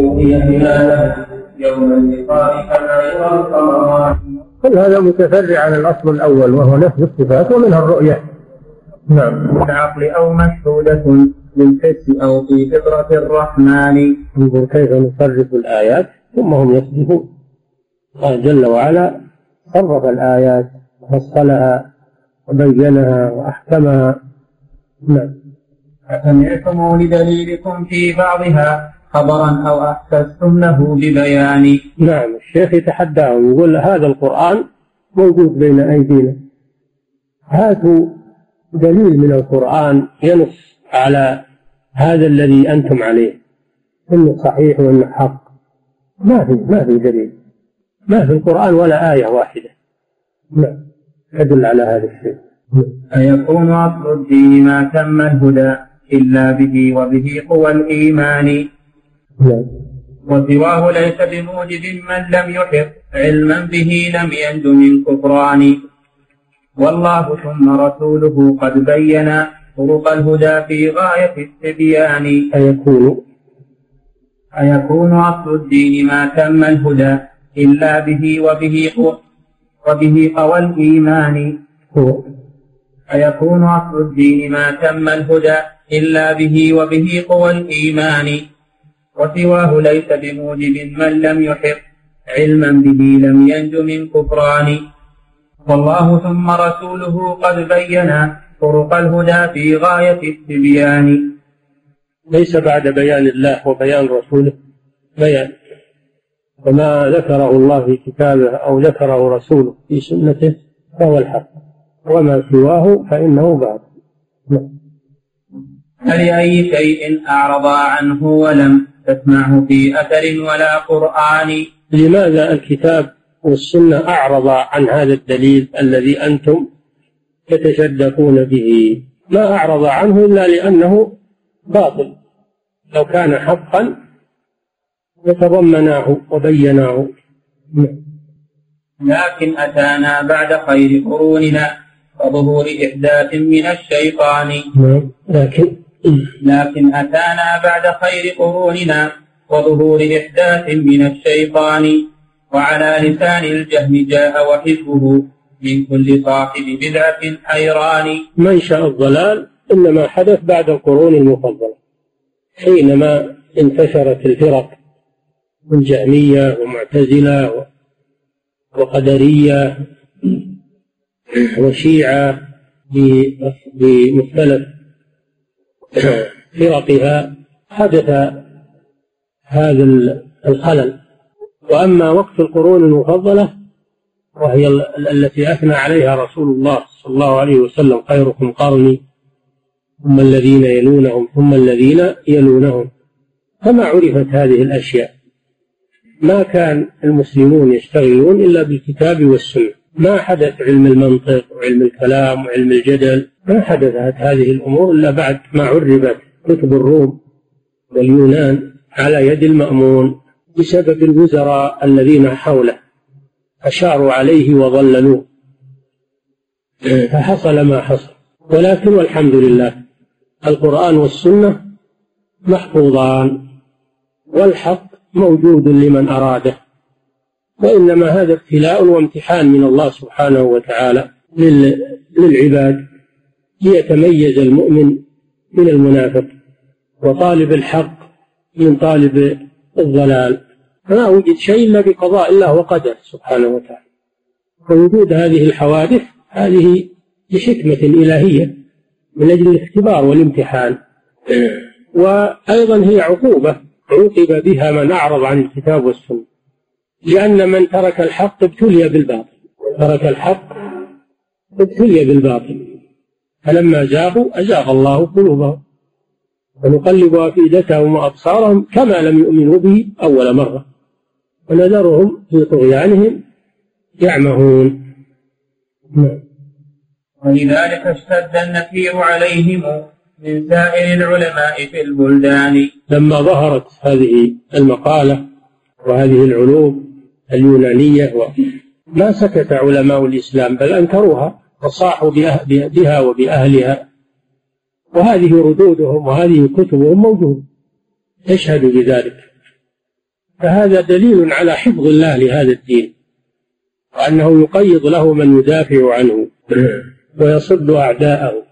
أوحي هلاله يوم اللقاء كما يرى القمران كل هذا متفرع عن الأصل الأول وهو نفس الصفات ومنها الرؤية. نعم. العقل أو مشهودة للحس أو في فطرة الرحمن. انظر كيف نصرف الآيات ثم هم يصدفون قال جل وعلا صرف الآيات وفصلها وبينها وأحكمها. نعم. أسمعتم لدليلكم في بعضها. خبرا أو أحسستم له ببيان. نعم الشيخ يتحداهم يقول هذا القرآن موجود بين أيدينا. هاتوا دليل من القرآن ينص على هذا الذي أنتم عليه إنه صحيح وإنه حق. ما في ما في دليل. ما في القرآن ولا آية واحدة. نعم يدل على هذا الشيء. أيكون أصل الدين ما تم الهدى إلا به وبه قوى الإيمان. وسواه ليس بموجب من لم يحق علما به لم ينج من كفران. والله ثم رسوله قد بينا طرق الهدى في غاية التبيان. أيكون أيكون أصل الدين ما تم الهدى إلا به وبه قوى وبه قوى الإيمان. أيكون أصل الدين ما تم الهدى إلا به وبه قوى الإيمان. وسواه ليس بموجب من لم يحق. علما به لم ينج من كفران. والله ثم رسوله قد بينا طرق الهدى في غاية التبيان. ليس بعد بيان الله وبيان رسوله بيان. وما ذكره الله في كتابه أو ذكره رسوله في سنته فهو الحق. وما سواه فإنه باطل. نعم. فلأي شيء أعرض عنه ولم تسمعه في أثر ولا قرآن لماذا الكتاب والسنة أعرض عن هذا الدليل الذي أنتم تتشدقون به ما أعرض عنه إلا لأنه باطل لو كان حقا لتضمناه وبيناه. لكن أتانا بعد خير قروننا وظهور إحداث من الشيطان نعم. لكن لكن أتانا بعد خير قروننا وظهور إحداث من الشيطان وعلى لسان الجهم جاء وحزبه من كل صاحب بدعة حيران. منشأ الضلال إنما حدث بعد القرون المفضلة حينما انتشرت الفرق الجهمية ومعتزلة وقدرية وشيعة بمختلف فرقها حدث هذا الخلل. وأما وقت القرون المفضلة وهي التي أثنى عليها رسول الله صلى الله عليه وسلم خيركم قرني ثم الذين يلونهم ثم الذين يلونهم. فما عرفت هذه الأشياء؟ ما كان المسلمون يشتغلون إلا بالكتاب والسنة. ما حدث علم المنطق وعلم الكلام وعلم الجدل ما حدثت هذه الأمور إلا بعد ما عربت كتب الروم واليونان على يد المأمون بسبب الوزراء الذين حوله أشاروا عليه وضللوه فحصل ما حصل. ولكن والحمد لله القرآن والسنة محفوظان والحق موجود لمن أراده. وإنما هذا ابتلاء وامتحان من الله سبحانه وتعالى للعباد ليتميز المؤمن من المنافق وطالب الحق من طالب الضلال. فما وجد شيء إلا بقضاء الله وقدر سبحانه وتعالى. ووجود هذه الحوادث هذه لحكمة إلهية من أجل الاختبار والامتحان. وأيضا هي عقوبة عوقب بها من أعرض عن الكتاب والسنة. لأن من ترك الحق ابتلي بالباطل. ترك الحق ابتلي بالباطل. فلما زاغوا أزاغ الله قلوبهم ونقلب أفئدتهم وأبصارهم كما لم يؤمنوا به أول مرة. ونذرهم في طغيانهم يعمهون. نعم. ولذلك اشتد النكير عليهم من سائر العلماء في البلدان. لما ظهرت هذه المقالة وهذه العلوم اليونانية ما سكت علماء الإسلام بل أنكروها وصاحوا بها وبأهلها. وهذه ردودهم وهذه كتبهم موجودة تشهد بذلك. فهذا دليل على حفظ الله لهذا الدين وأنه يقيض له من يدافع عنه ويصد أعداءه.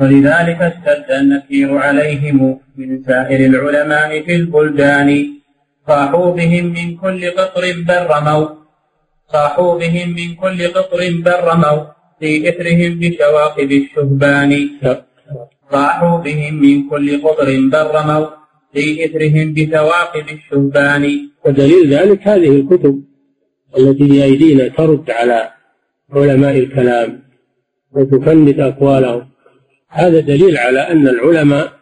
ولذلك اشتد النكير عليهم من سائر العلماء في البلدان. صاحوا بهم من كل قطر بل رموا صاحوا بهم من كل قطر بل رموا في إثرهم بشواقب الشهبان. صاحوا بهم من كل قطر بل رموا في إثرهم بثواقب الشهبان. ودليل ذلك هذه الكتب التي بأيدينا ترد على علماء الكلام وتفند أقوالهم. هذا دليل على أن العلماء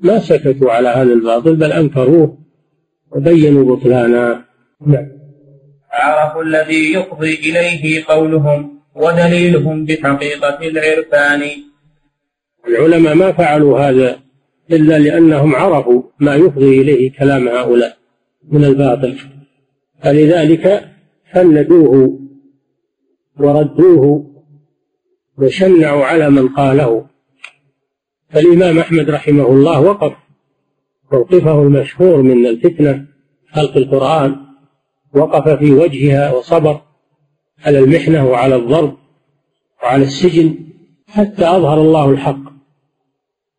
ما سكتوا على هذا الباطل بل أنكروه وبينوا بطلانه نعم. عرفوا الذي يفضي إليه قولهم ودليلهم بحقيقة العرفان. العلماء ما فعلوا هذا إلا لأنهم عرفوا ما يفضي إليه كلام هؤلاء من الباطل. فلذلك فندوه وردوه وشنعوا على من قاله. فالإمام أحمد رحمه الله وقف. موقفه المشهور من الفتنة خلق القرآن. وقف في وجهها وصبر على المحنة وعلى الضرب وعلى السجن حتى أظهر الله الحق.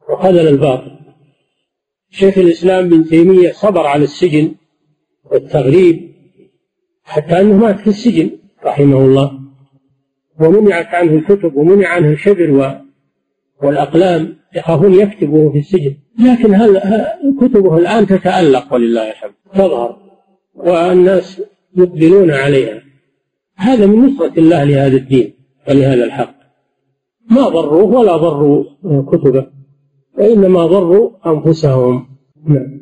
وخذل الباطل. شيخ الإسلام بن تيمية صبر على السجن والتغريب حتى أنه مات في السجن رحمه الله. ومنعت عنه الكتب ومنع عنه الحبر والأقلام. يخافون يكتبه في السجن. لكن هل كتبه الآن تتألق ولله الحمد؟ تظهر. والناس يقبلون عليها. هذا من نصرة الله لهذا الدين ولهذا الحق. ما ضروه ولا ضروا كتبه. وإنما ضروا أنفسهم. نعم.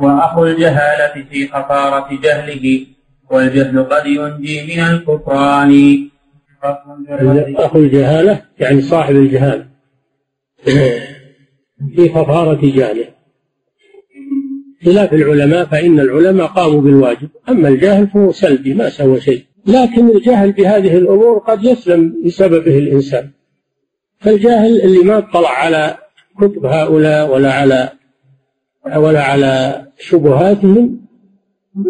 وأخو الجهالة في خطارة جهله والجهل قد ينجي من الكفران. أخو الجهالة يعني صاحب الجهالة. في خفارة جهله خلاف العلماء فإن العلماء قاموا بالواجب. أما الجاهل فهو سلبي ما سوى شيء. لكن الجهل بهذه الأمور قد يسلم بسببه الإنسان. فالجاهل اللي ما اطلع على كتب هؤلاء ولا على ولا على شبهاتهم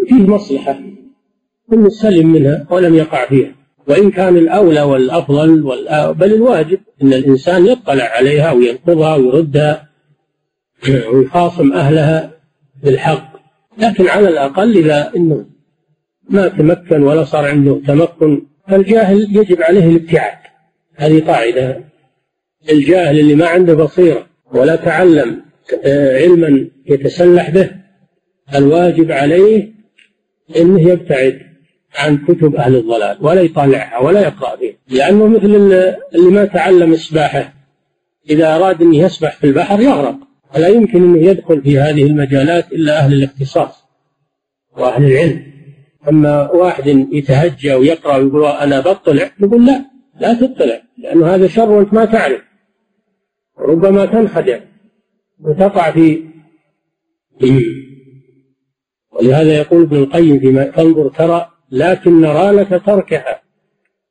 فيه مصلحة. انه سلم منها ولم يقع فيها. وإن كان الأولى والأفضل بل الواجب أن الإنسان يطلع عليها وينقضها ويردها ويخاصم أهلها بالحق. لكن على الأقل إذا أنه ما تمكن ولا صار عنده تمكن فالجاهل يجب عليه الابتعاد. هذه قاعدة. الجاهل اللي ما عنده بصيرة ولا تعلم علما يتسلح به الواجب عليه إنه يبتعد. عن كتب أهل الضلال ولا يطالعها ولا يقرأ فيها لأنه مثل اللي ما تعلم السباحة إذا أراد أن يسبح في البحر يغرق ولا يمكن أنه يدخل في هذه المجالات إلا أهل الاختصاص وأهل العلم. أما واحد يتهجى ويقرأ ويقول أنا بطلع نقول لا لا تطلع لأنه هذا شر وأنت ما تعرف. ربما تنخدع وتقع في ولهذا يقول ابن القيم فيما تنظر ترى لكن نرى لك تركها.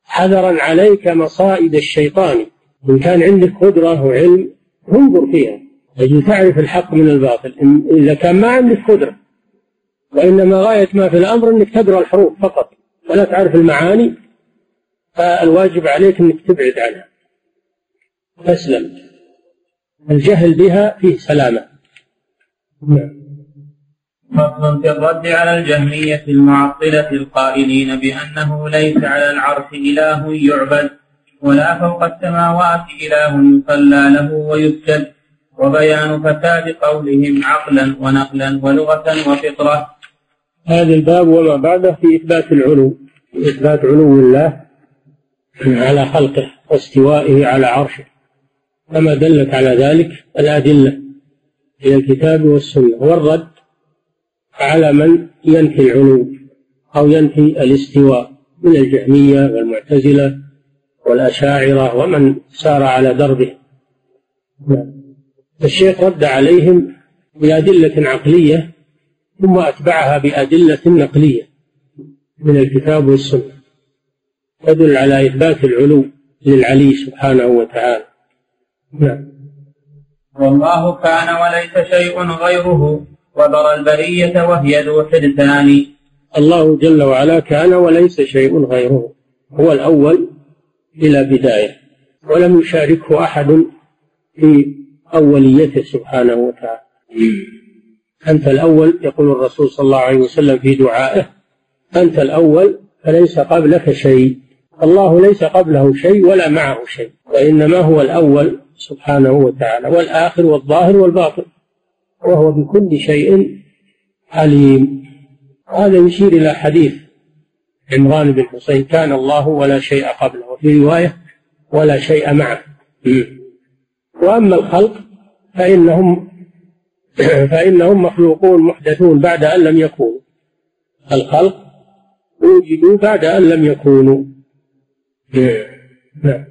حذرا عليك مصائد الشيطان. إن كان عندك قدرة وعلم انظر فيها. يجب تعرف الحق من الباطل. إذا كان ما عندك قدرة وإنما غاية ما في الأمر أنك تقرأ الحروف فقط ولا تعرف المعاني فالواجب عليك أنك تبعد عنها. تسلم. الجهل بها فيه سلامة. نعم. فصل في الرد على الجهمية المعطلة القائلين بأنه ليس على العرش إله يعبد ولا فوق السماوات إله يصلى له ويسجد. وبيان فساد قولهم عقلا ونقلا ولغة وفطرة. هذا الباب وما بعده في إثبات العلو إثبات علو الله على خلقه واستوائه على عرشه. كما دلت على ذلك الأدلة من الكتاب والسنة. والرد على من ينفي العلو أو ينفي الاستواء من الجهمية والمعتزلة والأشاعرة ومن سار على دربه. الشيخ رد عليهم بأدلة عقلية ثم أتبعها بأدلة نقلية من الكتاب والسنة. تدل على إثبات العلو للعلي سبحانه وتعالى. نعم. والله كان وليس شيء غيره. وبر البرية وهي ذو حدثان الله جل وعلا كان وليس شيء غيره. هو الأول إلى بداية. ولم يشاركه أحد في أوليته سبحانه وتعالى. أنت الأول يقول الرسول صلى الله عليه وسلم في دعائه. أنت الأول فليس قبلك شيء. الله ليس قبله شيء ولا معه شيء. وإنما هو الأول سبحانه وتعالى. والآخر والظاهر والباطن. وهو بكل شيء عليم. هذا يشير إلى حديث عمران بن حسين كان الله ولا شيء قبله وفي رواية ولا شيء معه. وأما الخلق فإنهم فإنهم مخلوقون محدثون بعد أن لم يكونوا. الخلق وجدوا بعد أن لم يكونوا. نعم.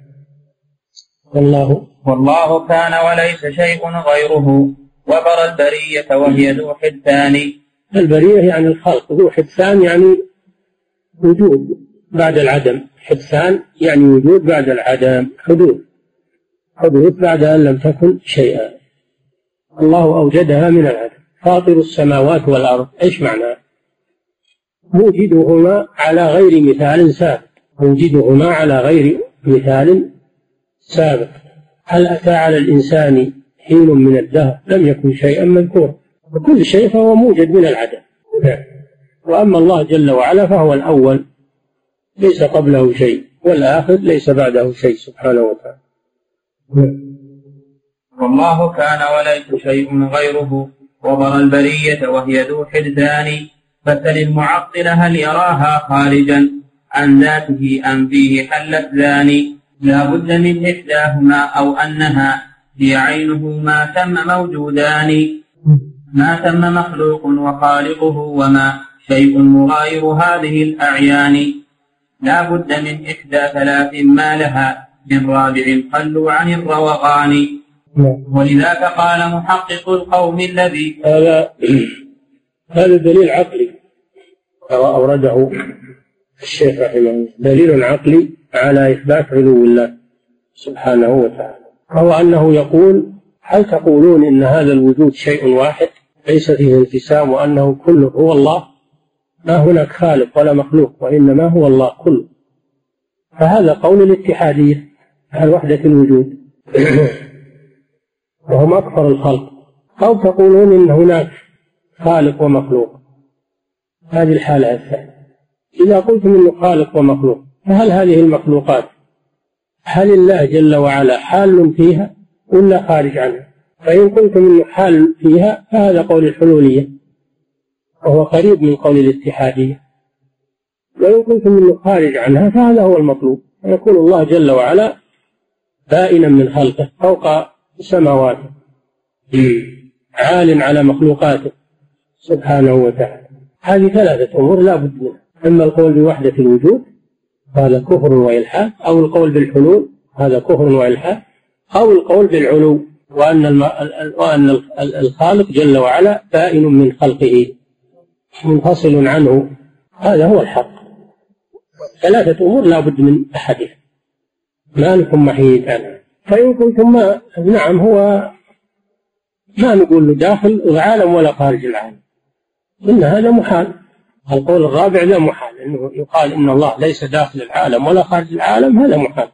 والله والله كان وليس شيء غيره. وبر البرية وهي ذو حدثان البرية يعني الخلق ذو حدثان يعني وجود بعد العدم. حدثان يعني وجود بعد العدم حدوث حدوث بعد أن لم تكن شيئا. الله أوجدها من العدم. فاطر السماوات والأرض. إيش معناه موجدهما على غير مثال سابق. موجدهما على غير مثال سابق. هل أتى على الإنسان حين من الدهر لم يكن شيئا مذكورا. وكل شيء فهو موجد من العدم. وأما الله جل وعلا فهو الأول ليس قبله شيء والآخر ليس بعده شيء سبحانه وتعالى. والله كان وليس شيء غيره وبر البرية وهي ذو حدثان فسل المعطل هل يراها خارجا؟ عن ذاته أم فيه حلت ذاني. لا بد من إحداهما أو أنها هي عينه ما تم موجودان. ما تم مخلوق وخالقه وما شيء مغاير هذه الأعيان. لا بد من إحدى ثلاث ما لها من رابع قلوا عن الروغان. ولذاك قال محقق القوم الذي هذا هذا دليل عقلي. أورده الشيخ رحمه الله. دليل عقلي على إثبات علو الله سبحانه وتعالى. وهو أنه يقول هل تقولون إن هذا الوجود شيء واحد؟ ليس فيه انقسام وأنه كله هو الله؟ ما هناك خالق ولا مخلوق وإنما هو الله كله. فهذا قول الاتحادية عن وحدة الوجود. وهم أكثر الخلق. أو تقولون إن هناك خالق ومخلوق. هذه الحالة الثانية. إذا قلتم إنه خالق ومخلوق فهل هذه المخلوقات هل الله جل وعلا حال فيها ولا خارج عنها؟ فإن قلتم إنه حال فيها فهذا قول الحلولية وهو قريب من قول الاتحادية. وإن قلتم إنه خارج عنها فهذا هو المطلوب. يكون الله جل وعلا بائنا من خلقه فوق سماواته عال على مخلوقاته سبحانه وتعالى. هذه ثلاثة أمور لا بد منها. أما القول بوحدة الوجود هذا كفر وإلحاد أو القول بالحلول هذا كفر وإلحاد أو القول بالعلو وأن. وأن الخالق جل وعلا بائن من خلقه منفصل عنه. هذا هو الحق. ثلاثة أمور لا بد من أحدها. ما لكم عنها فإن قلتم ما نعم هو ما نقول له داخل العالم ولا خارج العالم. إن هذا محال. القول الرابع لا محال. إنه يقال إن الله ليس داخل العالم ولا خارج العالم هذا محال.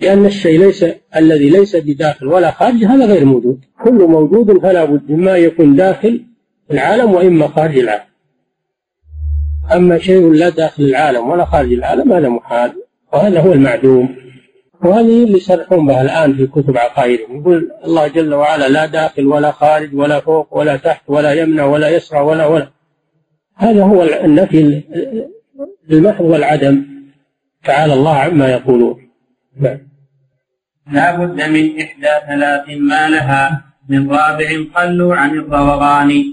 لأن الشيء ليس الذي ليس بداخل ولا خارج هذا غير موجود. كل موجود فلا بد اما يكون داخل العالم وإما خارج العالم. أما شيء لا داخل العالم ولا خارج العالم هذا محال. وهذا هو المعدوم. وهذه اللي يصرحون بها الآن في كتب عقائدهم. يقول الله جل وعلا لا داخل ولا خارج ولا فوق ولا تحت ولا يمنع ولا يسرى ولا ولا. هذا هو النفي المحض والعدم تعالى الله عما يقولون. نعم. لا بد من إحدى ثلاث ما لها. من رابع قلوا عن الروغان.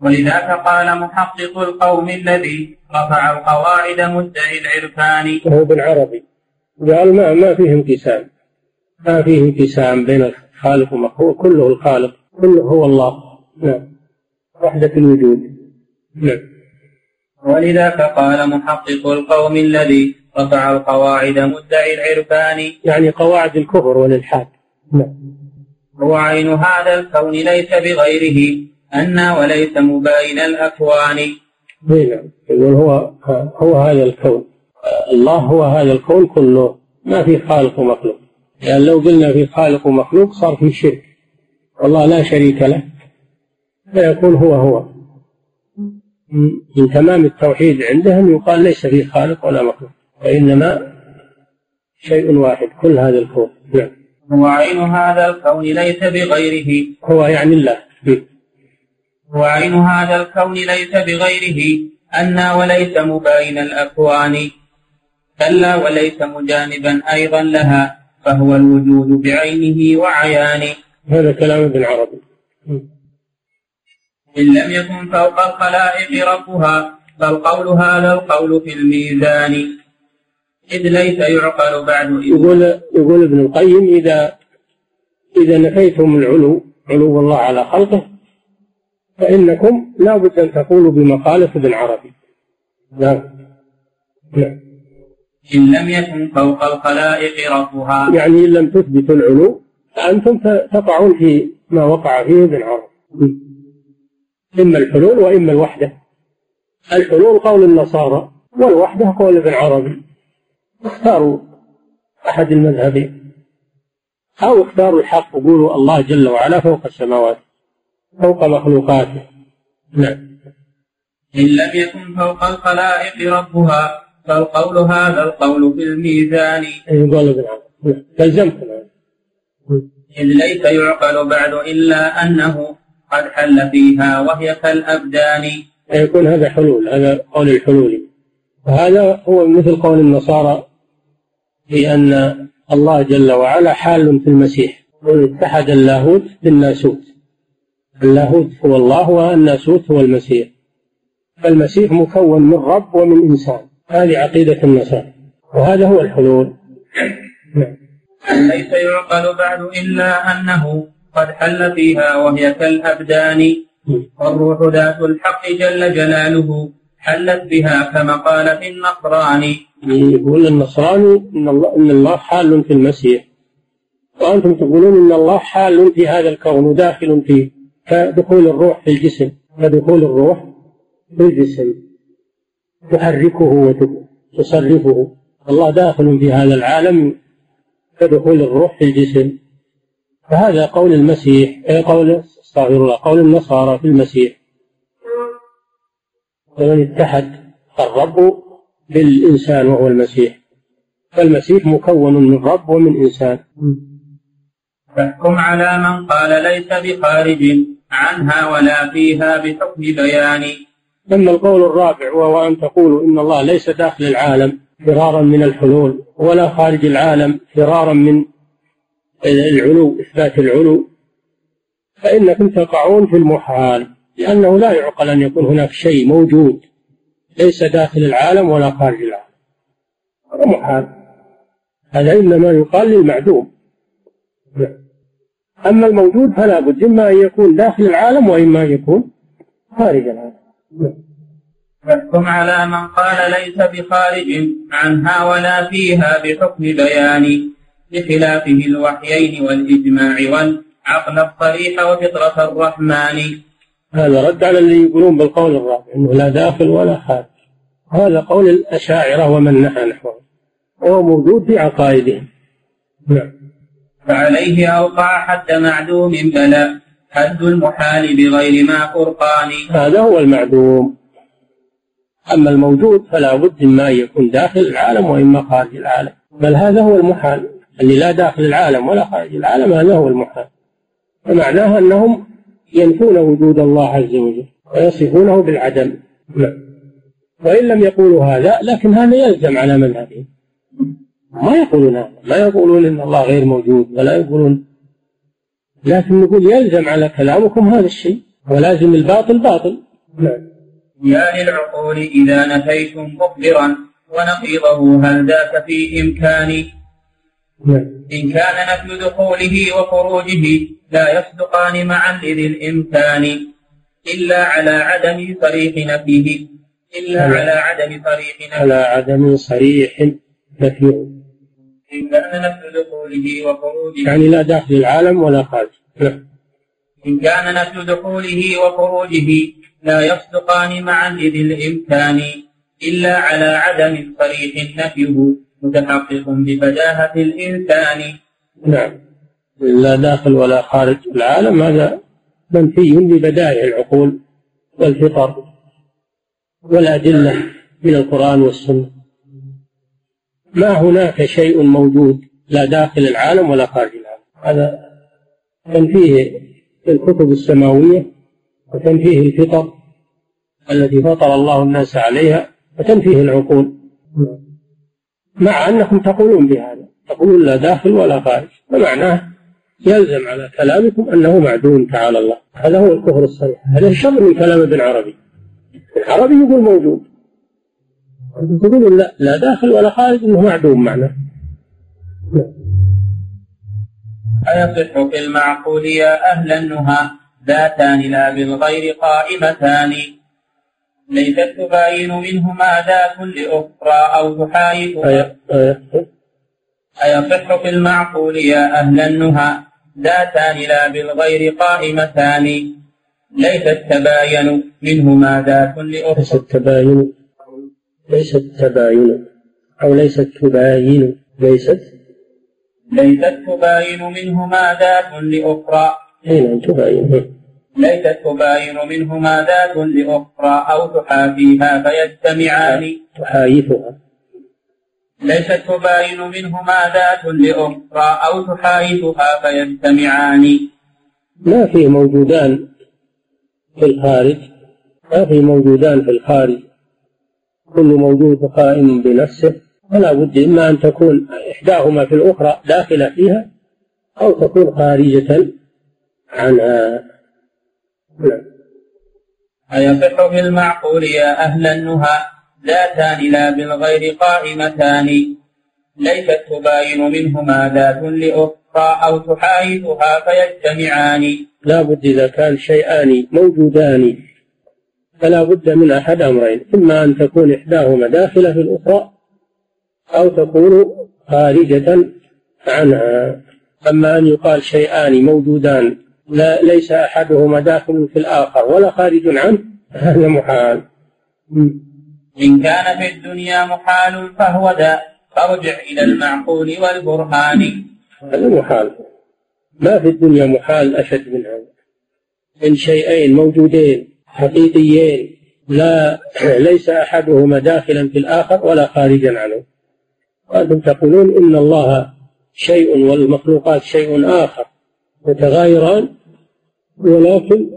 ولذاك قال محقق القوم الذي رفع القواعد مدعي العرفان وهو بالعربي. قال ما ما فيه انقسام. ما فيه انقسام بين الخالق والمخلوق كله الخالق كله هو الله. نعم. وحدة الوجود. نعم. ولذاك قال محقق القوم الذي رفع القواعد مدعي العرفان. يعني قواعد الكفر والإلحاد. نعم. هو عين هذا الكون ليس بغيره أن وليس مباين الأكوان. نعم. يقول هو هو هذا الكون. الله هو هذا الكون كله. ما في خالق ومخلوق. يعني لو قلنا في خالق ومخلوق صار في شرك. والله لا شريك له. فيكون هو هو. من تمام التوحيد عندهم يقال ليس في خالق ولا مخلوق وإنما شيء واحد كل هذا الكون. نعم. هو عين هذا الكون ليس بغيره. هو يعني الله. هو عين هذا الكون ليس بغيره. أن وليس مباين الأكوان. كلا وليس مجانبا أيضا لها فهو الوجود بعينه وعيانه. هذا كلام ابن عربي. إن لم يكن فوق الخلائق ربها بل قول هذا القول في الميزان. إذ ليس يعقل بعد يقول يقول ابن القيم إذا إذا نفيتم العلو علو الله على خلقه فإنكم لا بد أن تقولوا بمخالف ابن عربي. نعم. نعم. إن لم يكن فوق الخلائق ربها. يعني إن لم تثبتوا العلو فأنتم تقعون في ما وقع فيه ابن عربي. إما الحلول وإما الوحدة. الحلول قول النصارى والوحدة قول ابن عربي. اختاروا أحد المذهبين. أو اختاروا الحق وقولوا الله جل وعلا فوق السماوات فوق مخلوقاته. نعم. إن لم يكن فوق الخلائق ربها فالقول هذا القول في الميزان يقول ابن عربي. تلزمكم إذ ليس يعقل بعد إلا أنه قد حل فيها وهي كالأبدان. يكون هذا حلول هذا قول الحلولي وهذا هو مثل قول النصارى في أن الله جل وعلا حال في المسيح. اتحد اللاهوت بالناسوت. اللاهوت هو الله والناسوت هو المسيح. فالمسيح مكون من رب ومن إنسان. هذه عقيدة النصارى. وهذا هو الحلول. نعم. ليس يعقل بعد إلا أنه قد حل فيها وهي كالأبدان. والروح ذات الحق جل جلاله حلت بها كما قال في النصراني يقول النصراني إن الله, إن الله حال في المسيح. وأنتم تقولون إن الله حال في هذا الكون وداخل فيه كدخول الروح في الجسم. كدخول الروح في الجسم. تحركه وتصرفه الله داخل في هذا العالم كدخول الروح في الجسم. فهذا قول المسيح قول استغفر الله قول النصارى في المسيح. ومن اتحد الرب بالإنسان وهو المسيح. فالمسيح مكون من رب ومن إنسان. فاحكم على من قال ليس بخارج عنها ولا فيها بحكم بيان. أما القول الرابع وهو أن تقولوا إن الله ليس داخل العالم فرارا من الحلول ولا خارج العالم فرارا من العلو إثبات العلو فإنكم تقعون في المحال لأنه لا يعقل أن يكون هناك شيء موجود ليس داخل العالم ولا خارج العالم. هذا محال. هذا إنما يقال للمعدوم. أما الموجود فلا بد إما أن يكون داخل العالم وإما أن يكون خارج العالم. فاحكم على من قال ليس بخارج عنها ولا فيها بحكم بيان بخلافه الوحيين والإجماع والعقل الصريح وفطرة الرحمن. هذا رد على اللي يقولون بالقول الرابع إنه لا داخل ولا خارج. هذا قول الأشاعرة ومن نحى نحوه وهو موجود في عقائدهم. نعم. فعليه أوقع حد معدوم بلى حد المحال بغير ما فرقان. هذا هو المعدوم. أما الموجود فلا بد إما أن يكون داخل العالم وإما خارج العالم بل هذا هو المحال. اللي لا داخل العالم ولا خارج العالم هذا هو المحال. فمعناها أنهم ينفون وجود الله عز وجل ويصفونه بالعدم. نعم. وإن لم يقولوا هذا لكن هذا يلزم على مذهبهم. ما يقولون هذا. ما يقولون إن الله غير موجود ولا يقولون. لكن نقول يلزم على كلامكم هذا الشيء ولازم الباطل باطل. نعم. يا للعقول إذا نفيتم مخبرا ونقيضه هل ذاك في إمكاني. إن كان نفي دخوله وخروجه لا يصدقان معا لذي الإمكان إلا على عدم صريح نفيه. إلا على عدم صريح نفيه. على عدم صريح نفيه. إن كان نفي دخوله وخروجه. يعني لا داخل العالم ولا خارج. نعم. إن كان نفي دخوله وخروجه لا يصدقان معا إذ الإمكان إلا على عدم صريح نفيه. متحقق ببداهة الإنسان. نعم. لا داخل ولا خارج العالم هذا منفي ببدائع العقول والفطر والأدلة من القرآن والسنة. ما هناك شيء موجود لا داخل العالم ولا خارج العالم. هذا تنفيه الكتب السماوية وتنفيه الفطر التي فطر الله الناس عليها وتنفيه العقول. مع أنكم تقولون بهذا. تقولون لا داخل ولا خارج. فمعناه يلزم على كلامكم أنه معدوم تعالى الله. هذا هو الكفر الصريح. هذا شر من كلام ابن عربي. ابن عربي يقول موجود. تقولون لا لا داخل ولا خارج إنه معدوم معناه. أيصح في المعقول يا أهل النهى ذاتان لا بالغير قائمتان. ليست تباين منهما ذات لأخرى أو تحايفها أيصح في المعقول يا أهل النهى ذاتان لا بالغير قائمتان. ليست تباين منهما ذات لأخرى ليست تباين ليست تباين أو ليست تباين ليست ليست تباين منهما ذات لأخرى أين تباين؟ ليست تباين منهما ذات لأخرى أو تحافيها فيجتمعان. تحايفها. ليست تباين منهما ذات لأخرى أو تحايفها فيجتمعان. ما في موجودان في الخارج ما في موجودان في الخارج. كل موجود قائم بنفسه. فلا بد إما أن تكون إحداهما في الأخرى داخلة فيها أو تكون خارجة عنها. أيصح في المعقول يا أهل النهى؟ ذاتان لا بالغير قائمتان. ليست تباين منهما ذات لأخرى أو تحايثها فيجتمعان. لا بد إذا كان شيئان موجودان. فلا بد من أحد أمرين. إما أن تكون إحداهما داخلة في الأخرى أو تكون خارجة عنها. أما أن يقال شيئان موجودان. لا ليس أحدهما داخل في الآخر ولا خارج عنه. هذا محال. إن كان في الدنيا محال فهو ذا. فارجع إلى المعقول والبرهان. هذا محال. ما في الدنيا محال أشد من هذا. إن شيئين موجودين حقيقيين. لا ليس أحدهما داخلا في الآخر ولا خارجا عنه. وأنتم تقولون إن الله شيء والمخلوقات شيء آخر متغايران. ولكن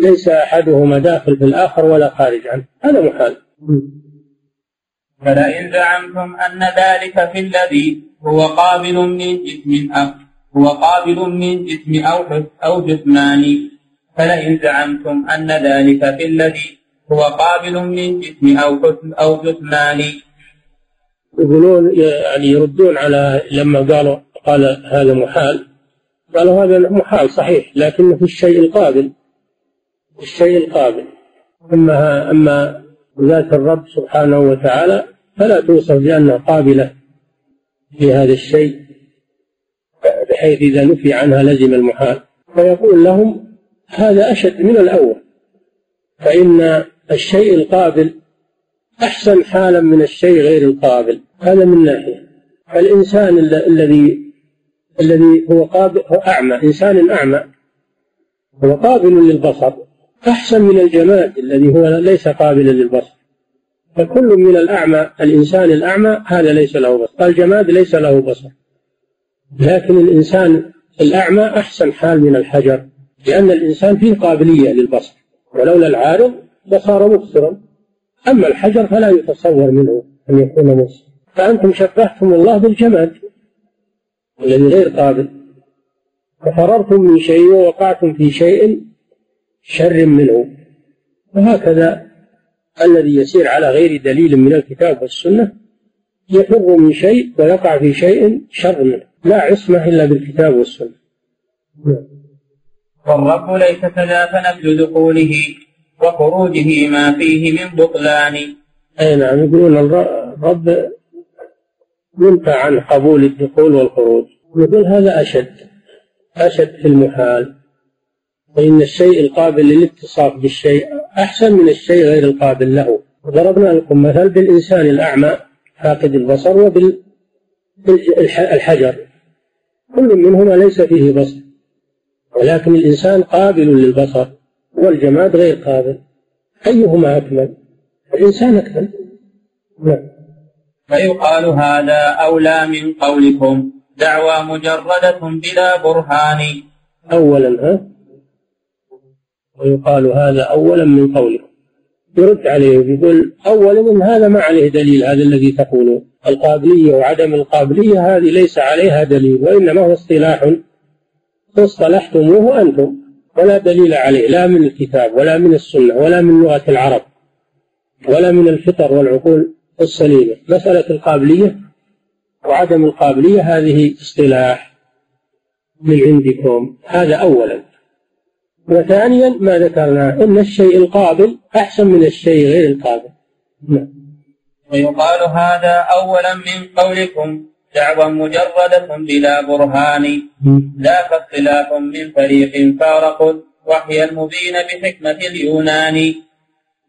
ليس أحدهما داخل في الآخر ولا خارج عنه. هذا محال. فلئن زعمتم أن ذلك في الذي هو قابل من جسم أو هو قابل من جسم أو أو جسمان فلئن زعمتم أن ذلك في الذي هو قابل من جسم أو حسن أو جسمان يقولون يعني يردون على لما قالوا قال هذا محال. قالوا هذا محال صحيح لكنه في الشيء القابل الشيء القابل. أما أما ذات الرب سبحانه وتعالى فلا توصف بأنها قابلة في هذا الشيء بحيث إذا نفي عنها لزم المحال. فيقول لهم هذا أشد من الأول فإن الشيء القابل أحسن حالا من الشيء غير القابل. هذا من ناحية. الإنسان الذي الذي هو قابل هو أعمى إنسان أعمى. هو قابل للبصر. أحسن من الجماد الذي هو ليس قابلا للبصر. فكل من الأعمى الإنسان الأعمى هذا ليس له بصر. الجماد ليس له بصر. لكن الإنسان الأعمى أحسن حال من الحجر لأن الإنسان فيه قابلية للبصر. ولولا العارض لصار مبصرا. أما الحجر فلا يتصور منه أن يكون مبصر فأنتم شبهتم الله بالجماد. الذي غير قابل. ففررتم من شيء ووقعتم في شيء شر منه. وهكذا الذي يسير على غير دليل من الكتاب والسنة يفر من شيء ويقع في شيء شر منه. لا عصمة إلا بالكتاب والسنة. والرب ليس كذا فنفي دخوله وخروجه ما فيه من بطلان. أي نعم يقولون الرب ينفى عن قبول الدخول والخروج. يقول هذا أشد أشد في المحال فإن الشيء القابل للاتصاف بالشيء أحسن من الشيء غير القابل له. ضربنا لكم مثل بالإنسان الأعمى فاقد البصر وبالحجر. كل منهما ليس فيه بصر ولكن الإنسان قابل للبصر والجماد غير قابل. أيهما أكمل؟ الإنسان أكمل. نعم. فيقال هذا أولى من قولكم. دعوى مجردة بلا برهان. أولا ها؟ ويقال هذا أولا من قولكم. يرد عليه يقول أولا إن هذا ما عليه دليل هذا الذي تقوله القابلية وعدم القابلية هذه ليس عليها دليل وإنما هو اصطلاح اصطلحتموه أنتم. ولا دليل عليه لا من الكتاب ولا من السنة ولا من لغة العرب ولا من الفطر والعقول. السليمة. مسألة القابلية وعدم القابلية هذه اصطلاح من عندكم. هذا أولا. وثانيا ما ذكرنا أن الشيء القابل أحسن من الشيء غير القابل. نعم. ويقال هذا أولا من قولكم دعوى مجردة بلا برهان. ذاك اختلاف من فريق فارقوا الوحي المبين بحكمة اليونان.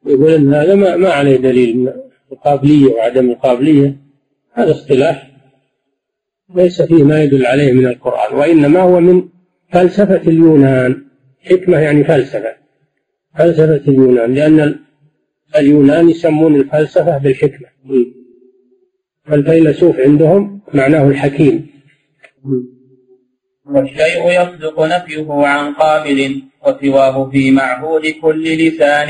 يقول هذا ما, ما عليه دليل. القابليه وعدم القابليه هذا اصطلاح ليس فيه ما يدل عليه من القرآن وإنما هو من فلسفة اليونان حكمة يعني فلسفة فلسفة اليونان لأن اليونان يسمون الفلسفة بالحكمة. فالفيلسوف عندهم معناه الحكيم. والشيء يصدق نفيه عن قابل وسواه في معهود كل لسان.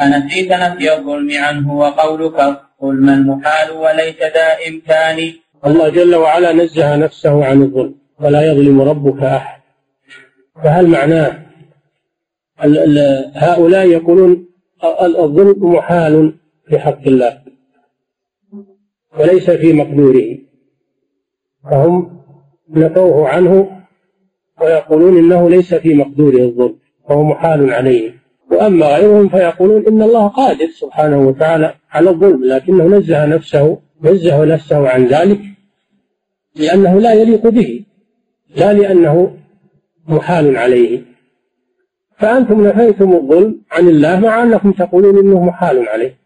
أنسيت نفي الظلم عنه وقولك ظلم المحال وليس ذا إمكان الله جل وعلا نزه نفسه عن الظلم ولا يظلم ربك أحد. فهل معناه هؤلاء يقولون الظلم محال في حق الله وليس في مقدوره. فهم نفوه عنه ويقولون إنه ليس في مقدوره الظلم وهو محال عليه. وأما غيرهم فيقولون إن الله قادر سبحانه وتعالى على الظلم لكنه نزه نفسه نزه نفسه عن ذلك لأنه لا يليق به لا لأنه محال عليه. فأنتم نفيتم الظلم عن الله مع أنكم تقولون إنه محال عليه.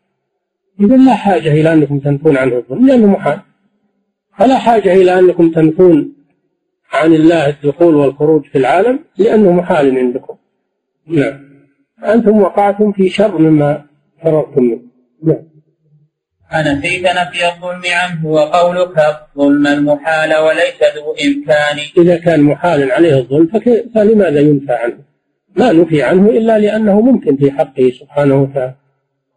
إذا لا حاجة إلى أنكم تنفون عنه الظلم لأنه محال. فلا حاجة إلى أنكم تنفون عن الله الدخول والخروج في العالم لأنه محال عندكم. نعم. أنتم وقعتم في شر مما فررتم منه. نعم. أنفيت نفي الظلم عنه وقولك ظلم المحال وليس ذو إمكان. إذا كان محال عليه الظلم فلماذا ينفى عنه؟ ما نفي عنه إلا لأنه ممكن في حقه سبحانه وتعالى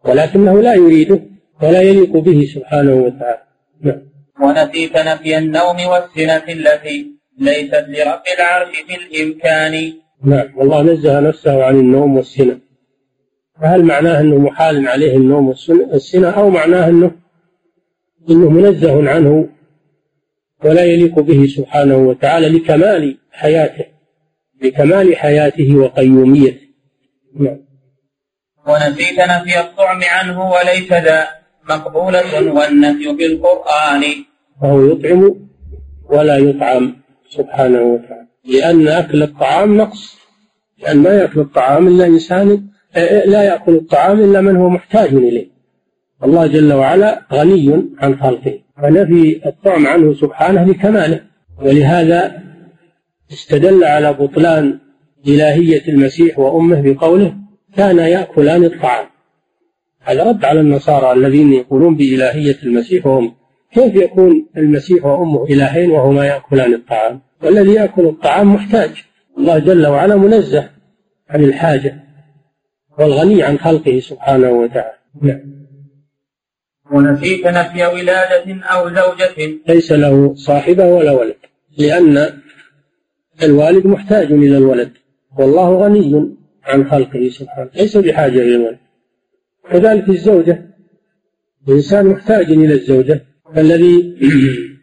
ولكنه لا يريده ولا يليق به سبحانه وتعالى. نعم. ونسيت نفي النوم والسنة التي ليست لرب العرش في الإمكان. نعم. والله نزه نفسه عن النوم والسنة. فهل معناه أنه محال عليه النوم والسنة أو معناه أنه أنه منزه عنه ولا يليق به سبحانه وتعالى لكمال حياته لكمال حياته وقيوميته؟ نعم. ونسيت نفي الطعم عنه وليس ذا مقبولة والنفي في القرآن فهو يطعم ولا يطعم سبحانه وتعالى. لأن أكل الطعام نقص. لأن ما يأكل الطعام إلا إنسان لا يأكل الطعام إلا من هو محتاج إليه. الله جل وعلا غني عن خلقه. فنفي الطعم عنه سبحانه لكماله ولهذا استدل على بطلان إلهية المسيح وأمه بقوله كانا يأكلان الطعام. هذا رد على النصارى الذين يقولون بإلهية المسيح وأمه. كيف يكون المسيح وأمه إلهين وهما يأكلان الطعام؟ والذي يأكل الطعام محتاج. الله جل وعلا منزه عن الحاجة والغني عن خلقه سبحانه وتعالى. نعم. ونسيت نفي ولادة أو زوجة. ليس له صاحبة ولا ولد لأن الوالد محتاج إلى الولد والله غني عن خلقه سبحانه ليس بحاجة إلى الولد. كذلك الزوجة الإنسان محتاج إلى الزوجة الذي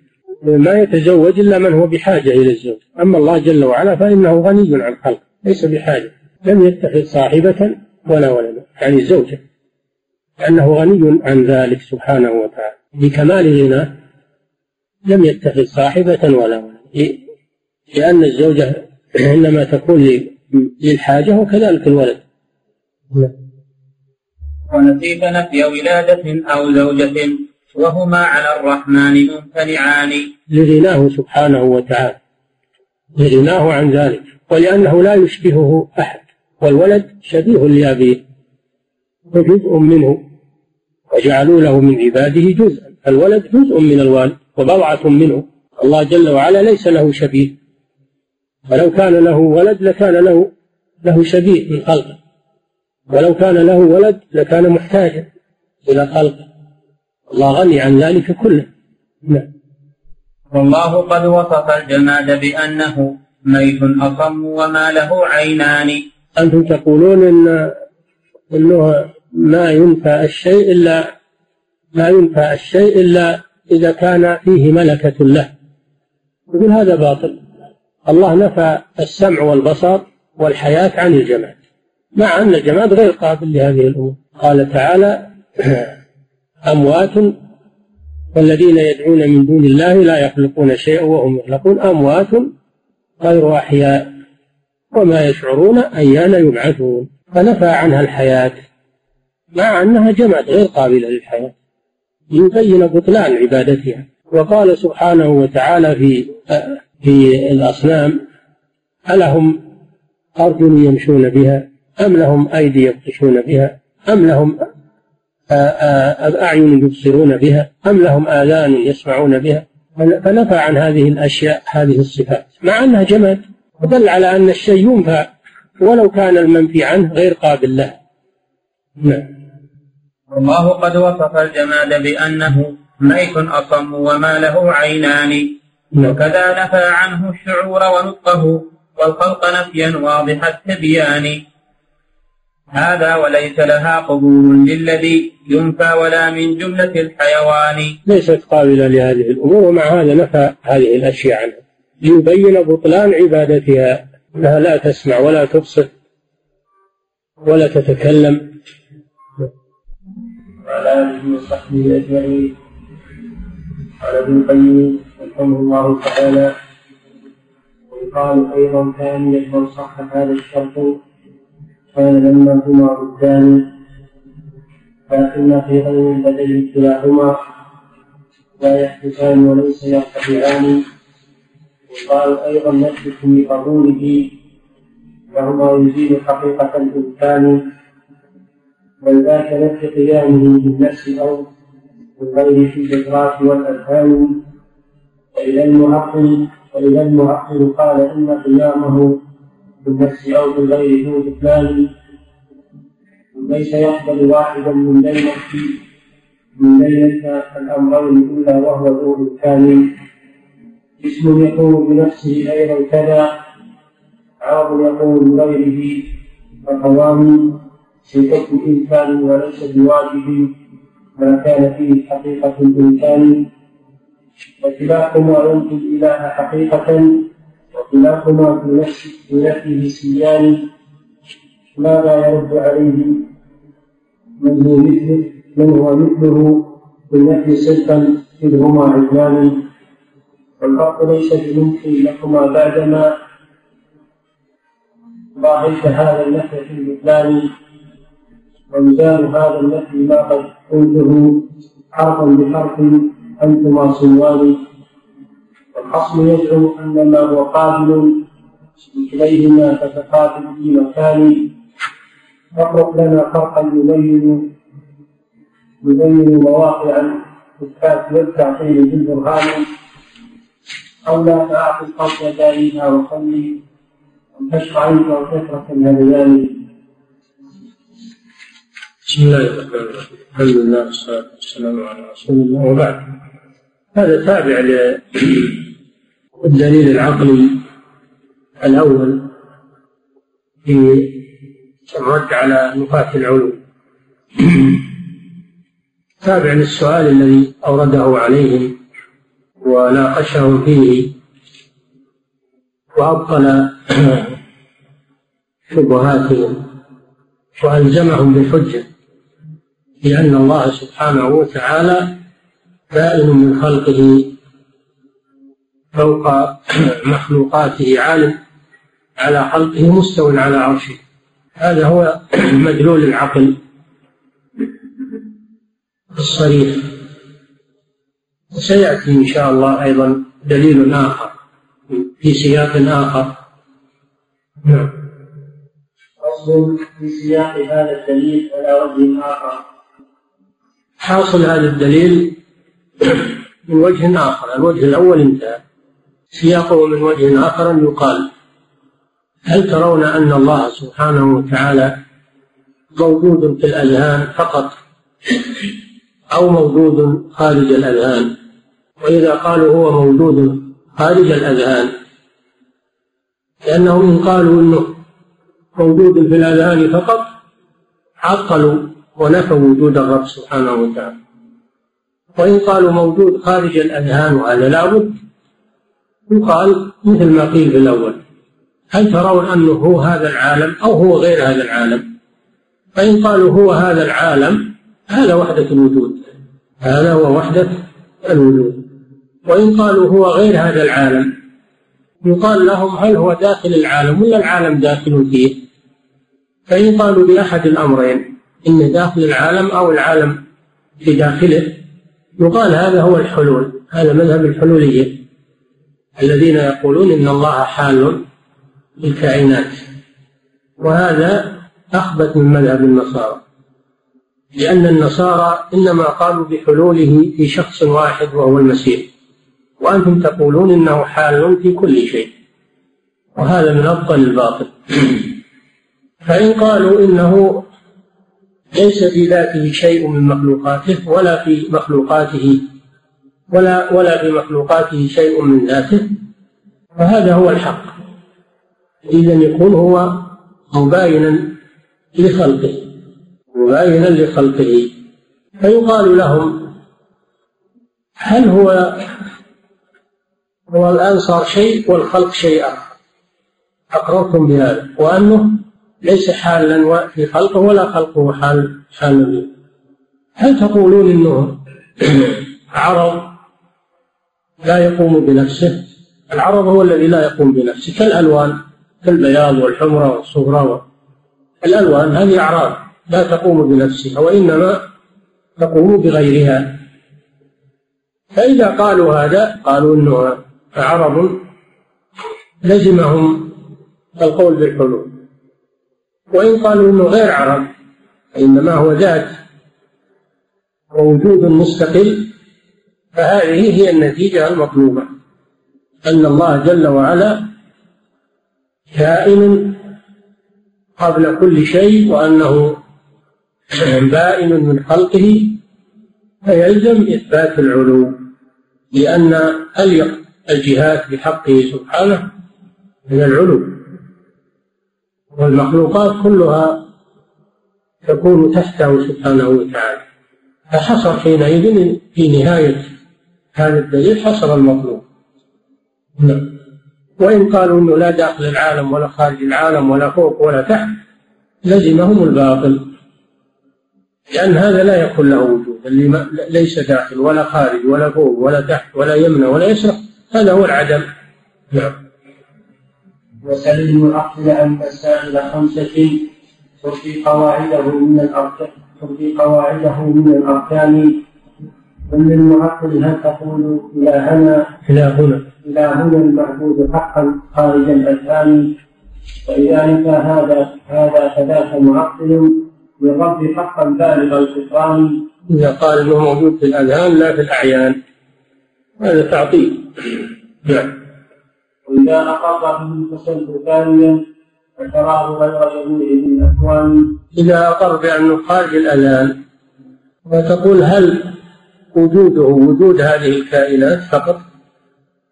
ما يتزوج إلا من هو بحاجة إلى الزوج. أما الله جل وعلا فإنه غني عن خلقه ليس بحاجة. لم يتخذ صاحبة ولا ولدا يعني الزوجة لأنه غني عن ذلك سبحانه وتعالى. بكمال غناه لم يتخذ صاحبة ولا ولد. لأن الزوجة إنما تكون للحاجة وكذلك الولد. ونسيت نفي ولادة أو زوجة. وهما على الرحمن ممتنعان. لغناه سبحانه وتعالى. لغناه عن ذلك. ولأنه لا يشبهه أحد. والولد شبيه لأبيه. وجزء منه. وجعلوا له من عباده جزءا. الولد جزء من الوالد وبضعة منه. الله جل وعلا ليس له شبيه. ولو كان له ولد لكان له له شبيه من خلقه. ولو كان له ولد لكان محتاجا إلى خلقه. الله غني عن ذلك كله. نعم. والله قد وصف الجماد بأنه ميت أصم وما له عينان. أنتم تقولون إن أنه ما ينفى الشيء إلا ما ينفى الشيء إلا إذا كان فيه ملكة له. يقول هذا باطل. الله نفى السمع والبصر والحياة عن الجماد. مع أن الجماد غير قابل لهذه الأمور. قال تعالى أموات والذين يدعون من دون الله لا يخلقون شيئا وهم يخلقون. أموات غير أحياء وما يشعرون أيان يبعثون. فنفى عنها الحياة مع أنها جماد غير قابلة للحياة. ليبين بطلان عبادتها. وقال سبحانه وتعالى في في الأصنام ألهم أرجل يمشون بها؟ أم لهم أيدي يبطشون بها؟ أم لهم أعين يبصرون بها؟ أم لهم آذان يسمعون بها؟ فنفى عن هذه الأشياء هذه الصفات. مع أنها جماد ودل على أن الشيء ينفى ولو كان المنفي عنه غير قابل له. نعم. والله قد وصف الجماد بأنه ميت أصم وما له عينان. نعم. وكذا نفى عنه الشعور ونطقه والخلق نفيا واضح التبيان. هذا وليس لها قبول للذي ينفى ولا من جملة الحيوان. ليست قابلة لهذه الأمور ومع هذا نفى هذه الأشياء عنها. ليبين بطلان عبادتها أنها لا تسمع ولا تبصر ولا تتكلم. وعلى آله وصحبه أجمعين. قال ابن القيم رحمه الله تعالى ويقال أيضا ثانيا من صح هذا الشرط كان لما هما ضدان لكن في غير البدن كلاهما لا يحدثان وليس يرتفعان. وقال أيضا نثبت بقبوله وهما يزيد حقيقة الإمكان بل ذاك نفي قيامه بالنفس أو بالغير في الإدراك والأذهان. وإذا المعقل وإذا المعقل قال إن قيامه بالنفس أو بالغير ذو بطلان ليس يقبل واحدا من بين من بين الأمرين إلا وهو ذو إمكان اسم يقوم بنفسه أيضا كذا عرض يقوم بغيره. فقوام في حكم إمكان وليس بواجب ما كان فيه حقيقة الإمكان وكلاهما ينفي الإله حقيقة. وكلاهما في نفسه سيان ماذا يرد عليه من هو مثله من هو مثله بالنفي صدقا إذ هما عدلان والفرق ليس بممكن لكما بعدما ضاهيت هذا النفي في البطلان ومثال هذا النفي ما قد قلته حرفا بحرف أنتما صوان والخصم يزعم أن ما هو قابل إليهما تتقابل في مكان افرق لنا فرقا يبين يبين مواقع الكاف والتعطيل بالبرهان أو لا تعطي القصد دائما وخلي وكشف عنك وكثرة الهذيان بسم الله الرحمن الرحيم. الحمد لله والصلاة والسلام على رسول الله. وبعد. هذا تابع للدليل العقلي الأول في الرد على نقاط العلوم تابع للسؤال الذي أورده عليهم وناقشهم فيه وأبطل شبهاتهم وألزمهم بالحجة لأن الله سبحانه وتعالى بائن من خلقه فوق مخلوقاته عالم على خلقه مستو على عرشه. هذا هو مدلول العقل الصريح. وسيأتي إن شاء الله أيضا دليل آخر في سياق آخر. نعم. أصل في سياق هذا الدليل على وجه آخر. حاصل هذا الدليل من وجه آخر. الوجه الأول انتهى. سياقه من وجه آخر يقال هل ترون أن الله سبحانه وتعالى موجود في الأذهان فقط أو موجود خارج الأذهان؟ وإذا قالوا هو موجود خارج الأذهان لأنهم إن قالوا أنه موجود في الأذهان فقط عطلوا ونفوا وجود الرب سبحانه وتعالى. وإن قالوا موجود خارج الأذهان وهذا لابد يقال مثل ما قيل في الأول هل ترون أنه هو هذا العالم أو هو غير هذا العالم؟ فإن قالوا هو هذا العالم هذا وحدة الوجود هذا هو وحدة الوجود. وإن قالوا هو غير هذا العالم يقال لهم هل هو داخل العالم ولا العالم داخل فيه؟ فإن قالوا بأحد الأمرين إن داخل العالم أو العالم في داخله يقال هذا هو الحلول هذا مذهب الحلولية. الذين يقولون إن الله حال الكائنات وهذا أخبث من مذهب النصارى. لأن النصارى إنما قالوا بحلوله في شخص واحد وهو المسيح. وأنتم تقولون إنه حال في كل شيء. وهذا من أبطل الباطل. فإن قالوا إنه ليس في ذاته شيء من مخلوقاته ولا في مخلوقاته ولا ولا في مخلوقاته شيء من ذاته فهذا هو الحق. إذا يكون هو مباينا لخلقه مباينا لخلقه. فيقال لهم هل هو هو الآن صار شيء والخلق شيء آخر؟ أقررتم بهذا. وأنه ليس حالا في خلقه ولا خلقه حال حال هل تقولون إنه عرض لا يقوم بنفسه. العرض هو الذي لا يقوم بنفسه كالألوان كالبياض والحمرة والصغرى الألوان هذه أعراض لا تقوم بنفسها وإنما تقوم بغيرها. فإذا قالوا هذا قالوا إنه عرض لزمهم القول بالحلول. وإن قالوا أنه غير عرب إنما هو ذات ووجود مستقل فهذه هي النتيجة المطلوبة أن الله جل وعلا كائن قبل كل شيء وأنه بائن من خلقه فيلزم إثبات العلو لأن أليق الجهات بحقه سبحانه من العلو. والمخلوقات كلها تكون تحته سبحانه وتعالى فحصر حينئذ في نهاية هذا الدليل حصر المطلوب. نعم وإن قالوا أنه لا داخل العالم ولا خارج العالم ولا فوق ولا تحت لزمهم الباطل. لأن هذا لا يكون له وجود. اللي ليس داخل ولا خارج ولا فوق ولا تحت ولا يمنى ولا يسرى هذا هو العدم. نعم. وسلم العقل عن مسائل خمسة ترفي قواعده من الأركان ترفي قواعده من الأركان المعقل هل تقول إلى هنا؟ إلى هنا. إلى هنا المعبود حقا خارج الأذهان. نفى هذا هذا فذاك معقل للرب حقا بالغ الكفران. إذا قال أنه موجود في الأذهان لا في الأعيان. هذا تعطيل. نعم. وإذا أقر به فسلب ثانيا فتراه غير جميع الأكوان. إذا أقر بأنه خارج الأذان وتقول هل وجوده وجود هذه الكائنات فقط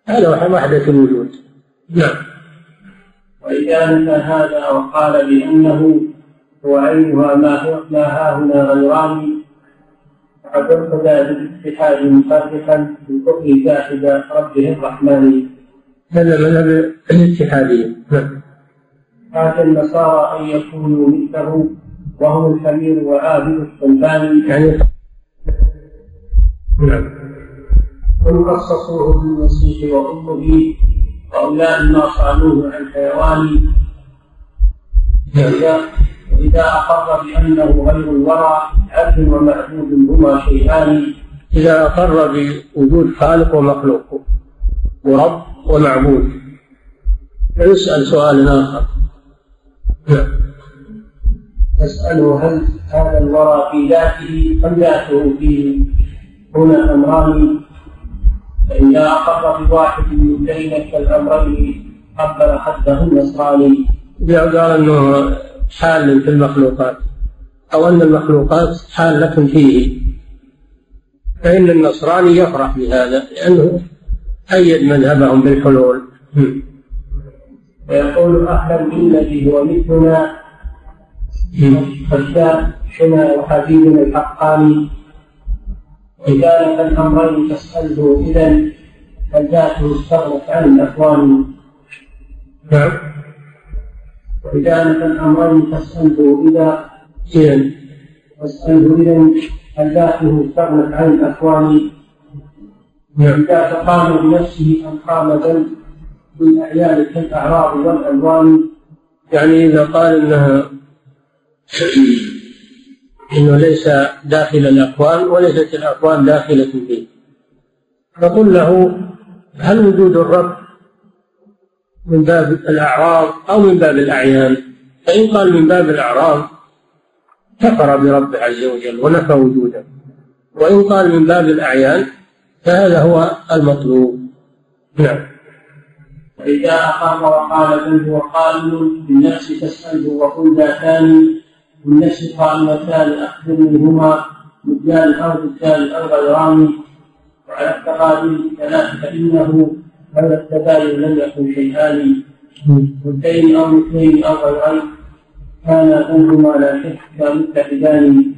هذا وحدة الوجود. نعم. وإذا نفى هذا وقال بأنه هو عينها ما هو ما ها هنا غيران فقد ارتدى بالاتحاد مفرقا بالكفر جاحد ربه الرحمن. هذا مذهب الاتحادية. نعم. هذا النصارى أن يكونوا مثله وهم الحمير وعابد الصلبان يعني نعم. ويخصصوه بالمسيح وأمه وأولاد ما صانوه عن حيوان وإذا وإذا أقر بأنه غير الورى عبد ومعبود هما شيئان. إذا أقر بوجود خالق ومخلوق ورب ومعبود. فيسأل سؤال آخر. نعم. تسأله هل هذا الورى في ذاته أم ذاته فيه؟ هنا أمران فإذا أقر بواحد من ذلك الأمرين قبل حده النصراني قال أنه حال في المخلوقات. أو أن المخلوقات حالة فيه. فإن النصراني يفرح بهذا لأنه أيد مذهبهم بالحلول. ويقول أهلا بالذي هو مثلنا. خشاء حمى وحبيبنا الحقاني. إذا الأمرين تسأله إذا فذاته استغنت عن الأكوان نعم. وإذا الأمرين تسأله إذا إذا تسأله إذا فذاته استغنت عن الأكوان نعم. إذا تقام بنفسه أم قام ذنب بالأعيان كالأعراض والألوان. يعني إذا قال إنها إنه ليس داخل الاكوان وليست الاكوان داخله فيه فقل له هل وجود الرب من باب الأعراض أو من باب الأعيان؟ فإن قال من باب الأعراض كفر برب عز وجل ونفى وجوده. وإن قال من باب الأعيان فهذا هو المطلوب. نعم. فإذا أقام وقال بل هو قائل بالنفس تسأله وقل ذاتان بالنفس قائمتان أخذ منهما مدان أو بالتالي أو غيران. وعلى التقابل الثلاث فإنه هذا التباين لم يكن شيئان. مدين أو مثلين أو غيرين كان بينهما لا شك متحدان.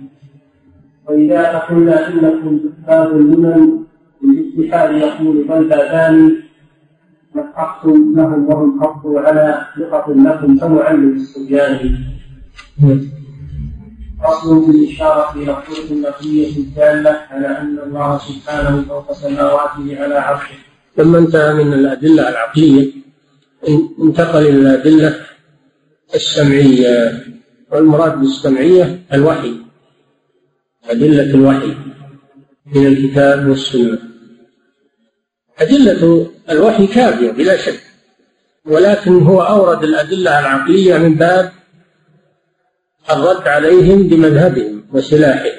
وإذا قلنا إنكم باب المنن بالاتحاد يقول بل بابان نحقتم لهم وهم حقوا على ثقة لكم فمعلم الصبيان فصل في الإشارة إلى الطرق النقلية الدالة على أن الله سبحانه فوق سماواته على عرشه. لما انتهى من الأدلة العقلية. انتقل إلى الأدلة السمعية. والمراد بالسمعية الوحي. أدلة الوحي من الكتاب والسنة. أدلة الوحي كافية بلا شك. ولكن هو أورد الأدلة العقلية من باب الرد عليهم بمذهبهم وسلاحهم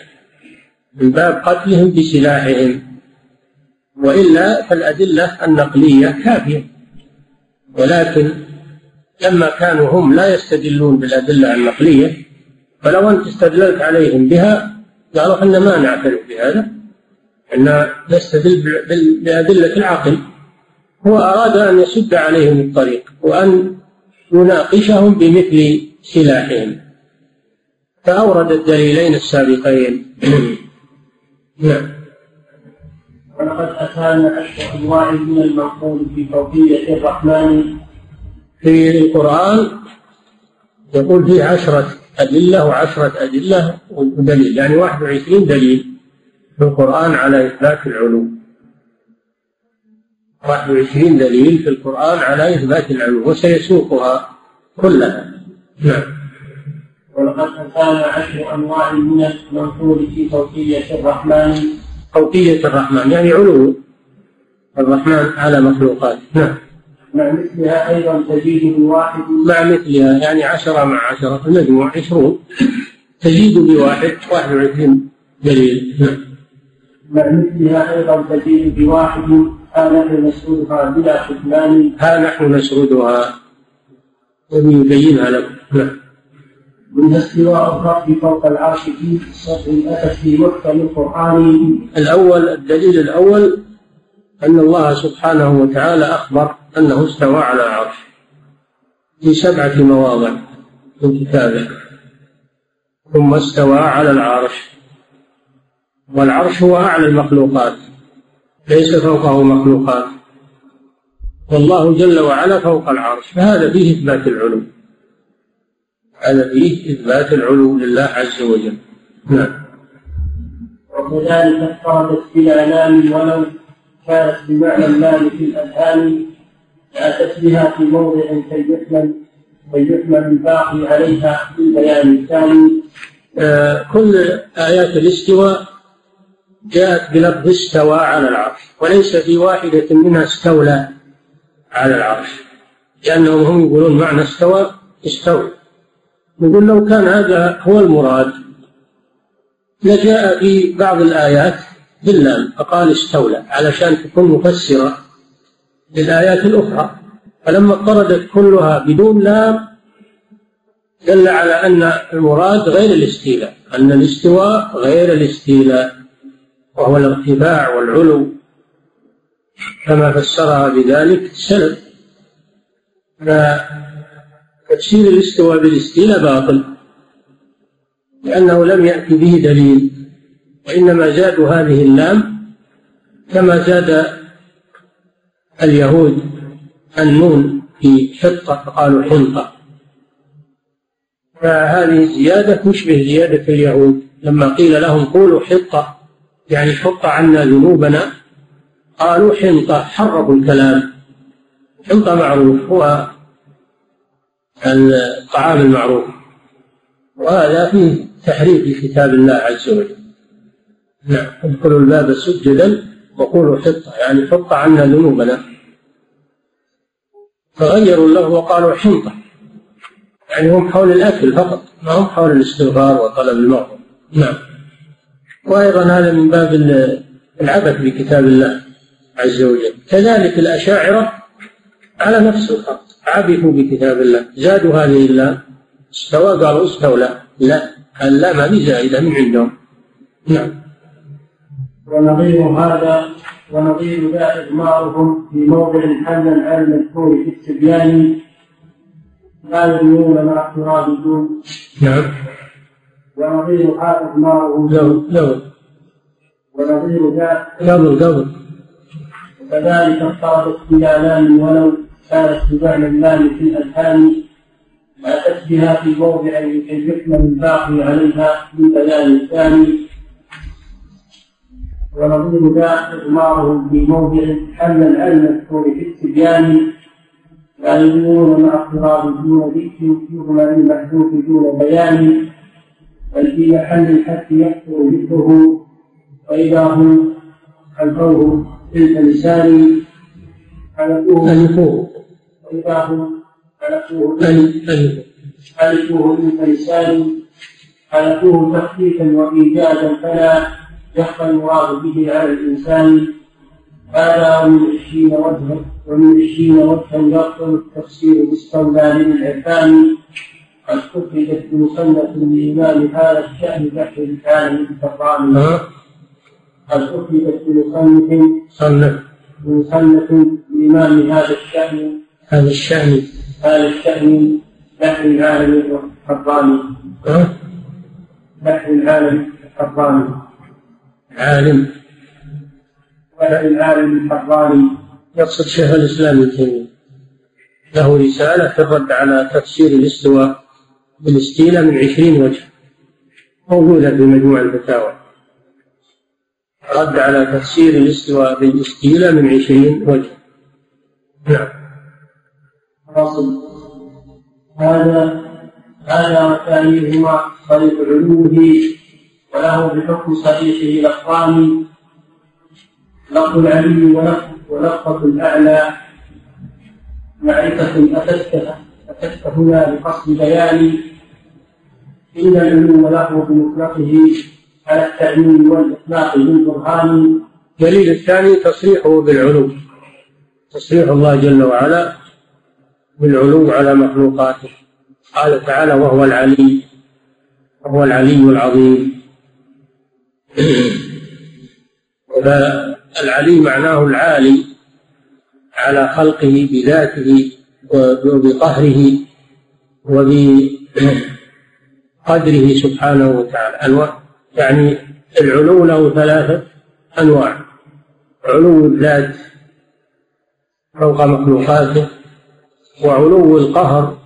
من باب قتلهم بسلاحهم وإلا فالأدلة النقلية كافية. ولكن لما كانوا هم لا يستدلون بالأدلة النقلية فلو أنت استدللت عليهم بها قالوا إحنا ما نعترف بهذا إحنا نستدل بأدلة العقل. هو أراد أن يسد عليهم الطريق وأن يناقشهم بمثل سلاحهم. فأورد الدليلين السابقين. نعم. ولقد أتانا عشر أنواع من المنقول في فوقية الرحمن. في القرآن يقول فيه عشرة أدلة وعشرة أدلة ودليل يعني 21 دليل في القرآن على إثبات العلو. 21 دليل في القرآن على إثبات العلو وسيسوقها كلها. نعم. ولقد أتانا عشر أنواع من المنقول في فوقية الرحمن. فوقية الرحمن يعني علو. الرحمن على مخلوقاته نعم. مع مثلها أيضا تزيد بواحد مع مثلها يعني عشرة مع عشرة المجموع عشرون. تزيد بواحد واحد وعشرين دليل. نعم. مع مثلها أيضا تزيد بواحد. ها نحن نسردها بلا حكمان ها نحن نسردها. ويبينها لكم. نعم. منها استواء الرب فوق العرش في صدر أتت في محكم القرآن. الأول الدليل الأول أن الله سبحانه وتعالى أخبر أنه استوى على العرش في سبعة مواضع من كتابه. ثم استوى على العرش. والعرش هو أعلى المخلوقات. ليس فوقه مخلوقات. والله جل وعلا فوق العرش. فهذا فيه إثبات العلو. هذا فيه إثبات العلو لله عز وجل. نعم. وكذلك افترضت بالإعلام ولو كانت بمعنى المال في الأذهان أتت بها في موضع كي يحمل كي يحمل الباقي عليها في البيان الثاني. آه كل آيات الاستواء جاءت بلفظ استوى على العرش وليس في واحدة منها استولى على العرش لأنهم هم يقولون معنى استوى استوى نقول لو كان هذا هو المراد لجاء في بعض الآيات باللام فقال استولى علشان تكون مفسرة للآيات الأخرى. فلما اضطردت كلها بدون لام دل على أن المراد غير الاستيلاء أن الاستواء غير الاستيلاء وهو الارتفاع والعلو. كما فسرها بذلك سلف فتفسير الاستواء بالاستيلاء باطل لأنه لم يأتي به دليل وإنما زادوا هذه اللام كما زاد اليهود النون في حطة فقالوا حنطة. فهذه الزيادة تشبه زيادة اليهود. لما قيل لهم قولوا حطة يعني حط عنا ذنوبنا قالوا حنطة حرفوا الكلام. حنطة معروف هو الطعام المعروف. وهذا فيه تحريف لكتاب الله عز وجل. نعم. ادخلوا الباب سجدا وقولوا حطة يعني حط عنا ذنوبنا. فغيروا له وقالوا حنطة. يعني هم حول الأكل فقط ما هم حول الاستغفار وطلب المغفرة. نعم. وأيضا هذا من باب العبث بكتاب الله عز وجل. كذلك الأشاعرة على نفس الخط. عبثوا بكتاب الله. زادوا هذه اللام استوى قالوا استولى لا. اللام هذه زائدة من عندهم. نعم. ونظير هذا ونظير ذا إضمارهم في موضع حملا على المذكور في التبيان. لا يدنون مع اعتراض الدون. نعم. ونظير هذا إضمارهم. لو لو ونظير ذا قبل قبل وكذلك اختارت بآلام ولو كانت بمعنى المال في الأذهان أتت بها في موضع لكي يحمل الباقي عليها من بيان الثاني. ونظير ذا إضماره في موضع حل العلم المذكور في التبيان لا يؤمنون مع اضطراب دون ذكر يغنى المحذوف دون بيان. بل في محل الحق يحصل ذكره. وإذا هم ألقوه تلك لسان ألفوه ألفوه ألفوه تلك لسان ألفوه تخفيفا وإيجادا فلا يخفى المراد به على الإنسان. هذا من عشرين وجها ومن عشرين وجها يقتل التفسير باستولى للعرفان. قد أخرجت بمصنف لإمام هذا الشأن بحر العالم الفقراني قد أخرجت بمصنف صنف. بمصنف لإمام هذا الشأن هذا الشأن. هذا الشأن بحر العالم الحراني بحر العالم الحراني عالم. بحر العالم الحراني يقصد شيخ الإسلام ابن تيمية. له رسالة في الرد على تفسير الاستواء بالإستيلاء من عشرين وجه. موجودة في مجموع الفتاوى. رد على تفسير الاستواء بالإستيلاء من عشرين وجه. نعم. فصل هذا هذا وثانيهما طريق علوه وله بحكم صحيحه لفظان لفظ العلي ولفظ الأعلى. معرفة أتت أتت هنا بقصد بيان إن العلو له بمطلقه على التعليم والإطلاق بالبرهان الدليل الثاني تصريحه بالعلو تصريح الله جل وعلا بالعلو على مخلوقاته. قال تعالى وهو العلي وهو العلي العظيم. فالعلي معناه العالي على خلقه بذاته وبقهره وبقدره سبحانه وتعالى. أنواع يعني العلو له ثلاثة أنواع. علو الذات فوق مخلوقاته وعلو القهر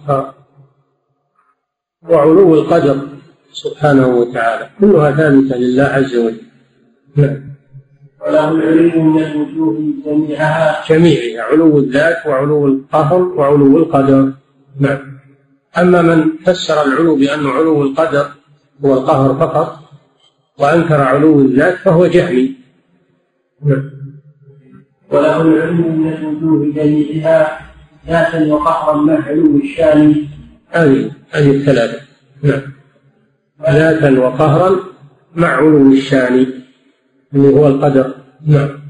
وعلو القدر سبحانه وتعالى. كلها ثابتة لله عز وجل. نعم. وله العلو من الوجوه جميعها. جميعها علو الذات وعلو القهر وعلو القدر. نعم. أما من فسر العلو بأنه علو القدر هو القهر فقط وأنكر علو الذات فهو جهمي. نعم. وله العلم من الوجوه جميعها. ذاتا وقهرا مع علو الشان هذه هذه الثلاثة. نعم. ذاتا وقهرا مع علو الشان اللي هو القدر. نعم.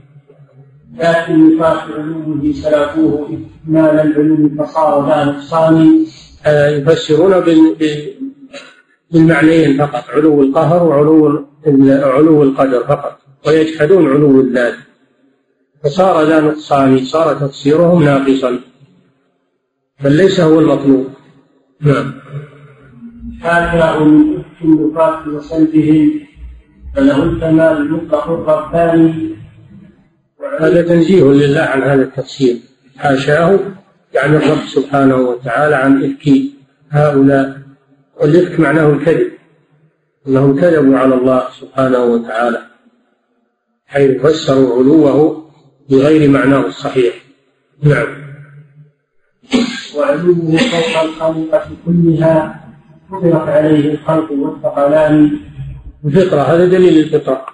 لكن نفاق علوه سلكوه إكمال العلوم فصار ذا نقصان. يفسرون بالمعنيين فقط علو القهر وعلو علو القدر فقط ويجحدون علو الذات. فصار ذا نقصان صار تفسيرهم ناقصا. بل ليس هو المطلوب. نعم. حاشاه من افك النفاق وسلبهم فله الكمال المطلق الرباني. هذا تنزيه لله عن هذا التفسير حاشاه يعني الرب سبحانه وتعالى عن إفك هؤلاء. والإفك معناه الكذب. أنهم كذبوا على الله سبحانه وتعالى. حيث فسروا علوه بغير معناه الصحيح. نعم. وعلوه فوق الخليقة كلها. فطرت عليه الخلق والثقلان. الفطرة هذا دليل الفطرة.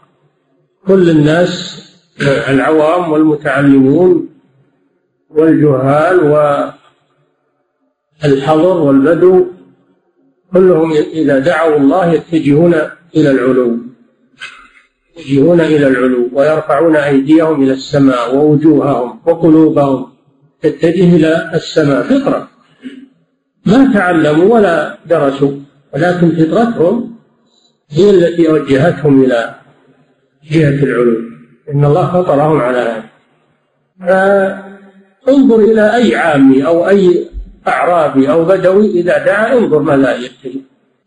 كل الناس العوام والمتعلمون والجهال والحضر والبدو كلهم إذا دعوا الله يتجهون إلى العلو. يتجهون إلى العلو ويرفعون أيديهم إلى السماء ووجوههم وقلوبهم. تتجه إلى السماء فطرة. ما تعلموا ولا درسوا ولكن فطرتهم هي التي وجهتهم إلى جهة العلو إن الله فطرهم على هذا انظر إلى أي عامي أو أي أعرابي أو بدوي إذا دعا انظر ماذا يتجه.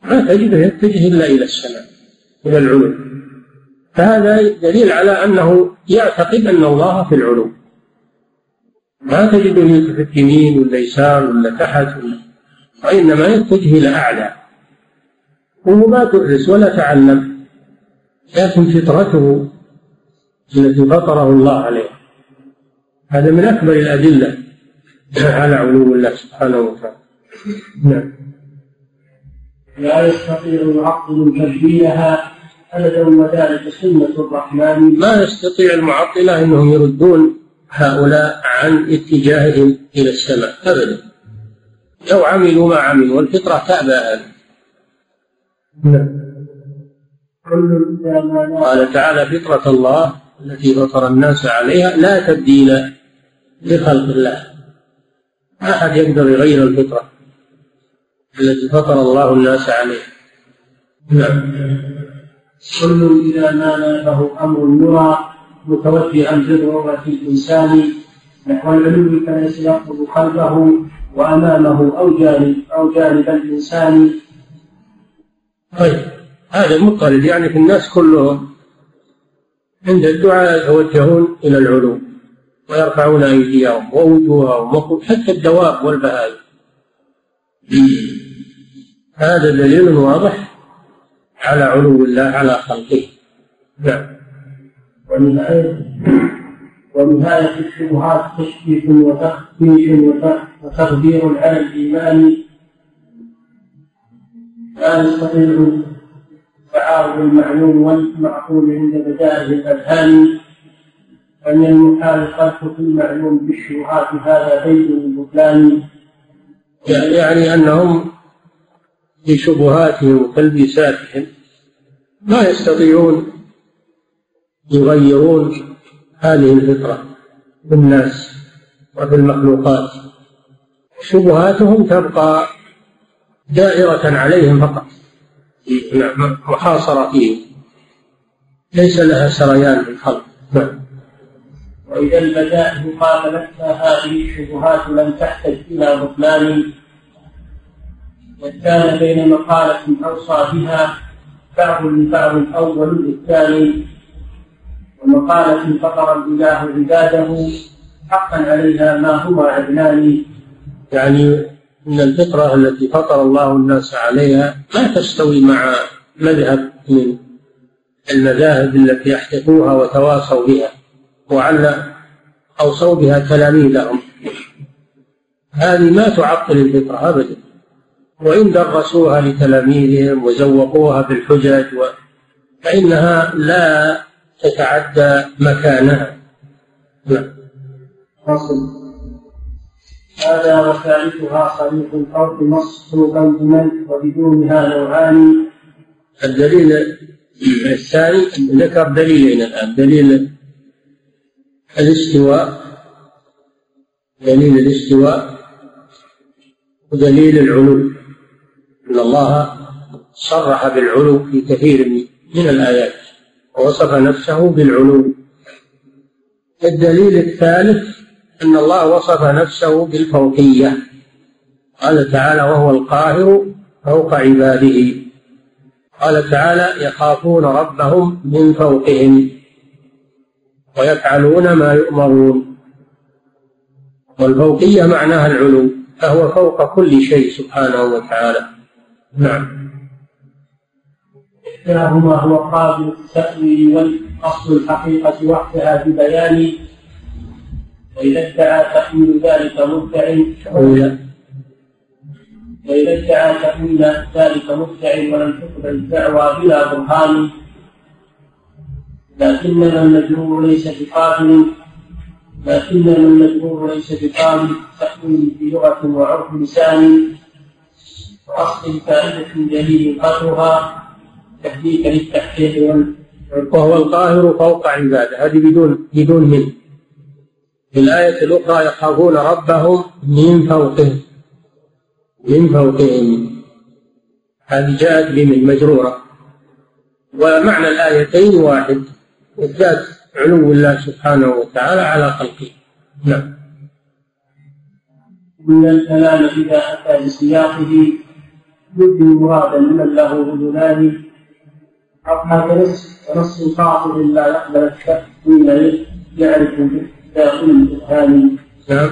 ما تجده يتجه إلا إلى السماء إلى العلو فهذا دليل على أنه يعتقد أن الله في العلو ما تجده يلتفت يمين ولا يسار ولا تحت ولا وإنما يتجه إلى أعلى. وهو ما تدرس ولا تعلم. لكن فطرته التي فطره الله عليها هذا من أكبر الأدلة على علو الله سبحانه وتعالى. نعم. لا يستطيع العقل تبديلها أبدا وذلك سنة الرحمن. ما يستطيع المعطلة أنهم يردون هؤلاء عن اتجاههم إلى السماء أبدا. لو عملوا ما عملوا والفطرة تأبى هذا. نعم. قال تعالى فطرة الله التي فطر الناس عليها لا تبديل لخلق الله. ما أحد يقدر يغير الفطرة التي فطر الله الناس عليها. نعم. كل إذا ما نابه أمر يرى متوجها بضرورة الإنسان نحو العلو فليس يقبض قلبه وأمامه أو جانب أو جانب الإنسان. طيب هذا مضطرد يعني في الناس كلهم عند الدعاء يتوجهون إلى العلو ويرفعون أيديهم ووجوههم حتى الدواب والبهائم. هذا دليل واضح على علو الله على خلقه. نعم. ونهاية الشبهات تشكيك وتخفيف وتخدير على الإيمان. لا يستطيع تعارض المعلوم والمعقول عند بدائه الأذهان. أن المحال الخلق في المعلوم بالشبهات هذا بيت البطلان يعني أنهم في شبهاتهم وتلبيساتهم ما يستطيعون يغيرون هذه الفطرة في الناس وفي المخلوقات. شبهاتهم تبقى دائرة عليهم فقط. نعم محاصرة فيهم. ليس لها سريان في الخلق نعم. وإذا البدائل قابلتها هذه الشبهات لم تحتج إلى بطلان وكان بين مقالة أوصى بها بعض لبعض أول للثاني ومقالة فطر الإله عباده حقا عليها ما هو عدنان يعني أن الفطرة التي فطر الله الناس عليها لا تستوي مع مذهب من المذاهب التي أحدثوها وتواصوا بها وعلى أوصوا بها تلاميذهم. هذه ما تعطل الفطرة أبدا. وإن درسوها لتلاميذهم وزوقوها بالحجج و... فإنها لا تتعدى مكانها. نعم. فصل. هذا وثالثها صريح الفرق مصحوبا بمن وبدونها نوعان الدليل الثاني ذكر دليلين الآن. دليل الاستواء. دليل الاستواء. ودليل العلو. إن الله صرح بالعلو في كثير من الآيات. ووصف نفسه بالعلو. الدليل الثالث أن الله وصف نفسه بالفوقية. قال تعالى وهو القاهر فوق عباده. قال تعالى يخافون ربهم من فوقهم ويفعلون ما يؤمرون. والفوقية معناها العلو فهو فوق كل شيء سبحانه وتعالى. نعم. إحداهما هو قابل التأويل والأصل الحقيقة وحدها ببيان. وإذا ادعى تأويل ذلك مدع وإذا ادعى تأويل ذلك مدع ولم تقبل الدعوى بلا برهان. لكننا المجرور ليس بقابل لكننا المجرور ليس بقابل تأويل في لغة وعرف لسان. وأصل فائدة دليل قدرها. تهديك للتحقيق وهو القاهر فوق عباده. هذه بدون بدون من في الآية الأخرى يخافون ربهم من فوقهم. من فوقهم. هذه جاءت بمن؟ مجرورة. ومعنى الآيتين واحد. إثبات علو الله سبحانه وتعالى على خلقه. نعم. من الكلام إذا أتى بسياقه يبدي مرادا لمن له أذنان أو نص نص قاطع لا يقبل التأويل يعرف داخل نعم.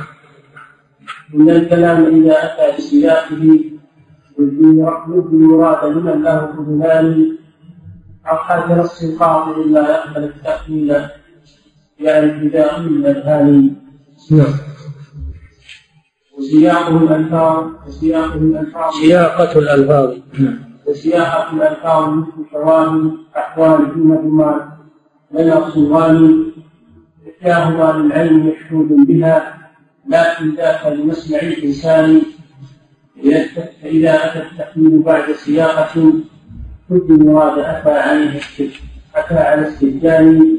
من الكلام إذا أتى بسياقه يبدي مرادا لمن له أذنان أو نص قاطع لا يقبل التأويل يعني من الأذهان. نعم. وسياقه الألفاظ وسياقه الألفاظ. سياقة الألفاظ. نعم. وسياقة الألفاظ مثل شواهد أحوال جملة ما لنا صغان إحداهما للعين مشهود بها لكن ذاك لمسمع الإنسان. فإذا أتى التحميل بعد سياقة كل مراد أتى عليه أتى على استبدال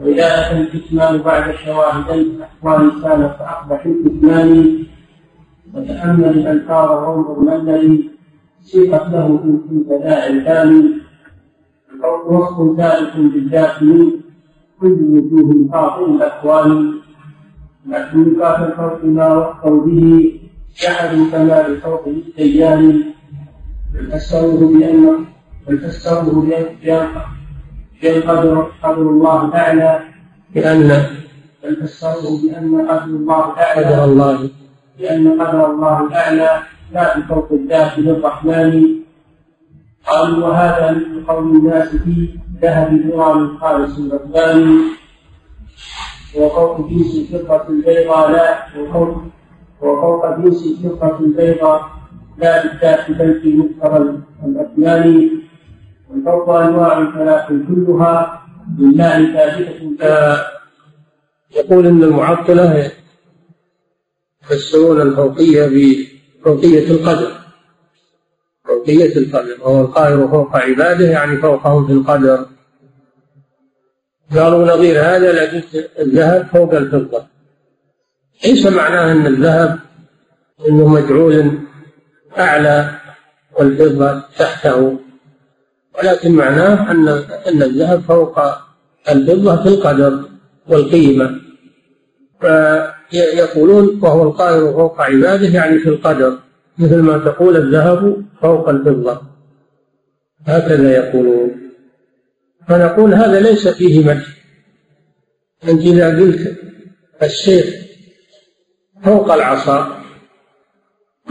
وإذا أتى الكتمان بعد شواهد الأحوال كان فأقبح الكتمان وتأمل الألفاظ وانظر ما الذي سيقت له كنت ذا الكامل وصف ثالث بالداخل كل وجوه باطل الأكوان. لكن كاف الخلق ما وقوا به. جحدوا كمال فوق الديان فسروه بأن فسروه بأن بأن قدر قدر الله أعلى لأن بل فسروه بأن قدر الله أعلى قدر الله. لأن قدر الله أعلى لا بفوق الذات للرحمن قالوا وهذا مثل قول الناس في ذهب نوران خالص الرباني وفوق جنس الفقة البيضاء لا وفوق وفوق جنس الفقة البيضاء لا بالذات بل في مقتضى الأكمال والفوق أنواع ثلاث كلها لله ثابتة يقول إن المعطلة يفسرون الفوقية بفوقيه القدر. فوقية القدر. وهو القاهر فوق عباده يعني فوقهم في القدر. قالوا نظير هذا لقيت الذهب فوق الفضة. ليس معناه أن الذهب إنه مجعول أعلى والفضة تحته ولكن معناه أن أن الذهب فوق الفضة في القدر والقيمة. فيقولون وهو القاهر فوق عباده يعني في القدر مثل ما تقول الذهب فوق الفضة. هكذا يقولون. فنقول هذا ليس فيه مدح. أنت إذا قلت السيف فوق العصا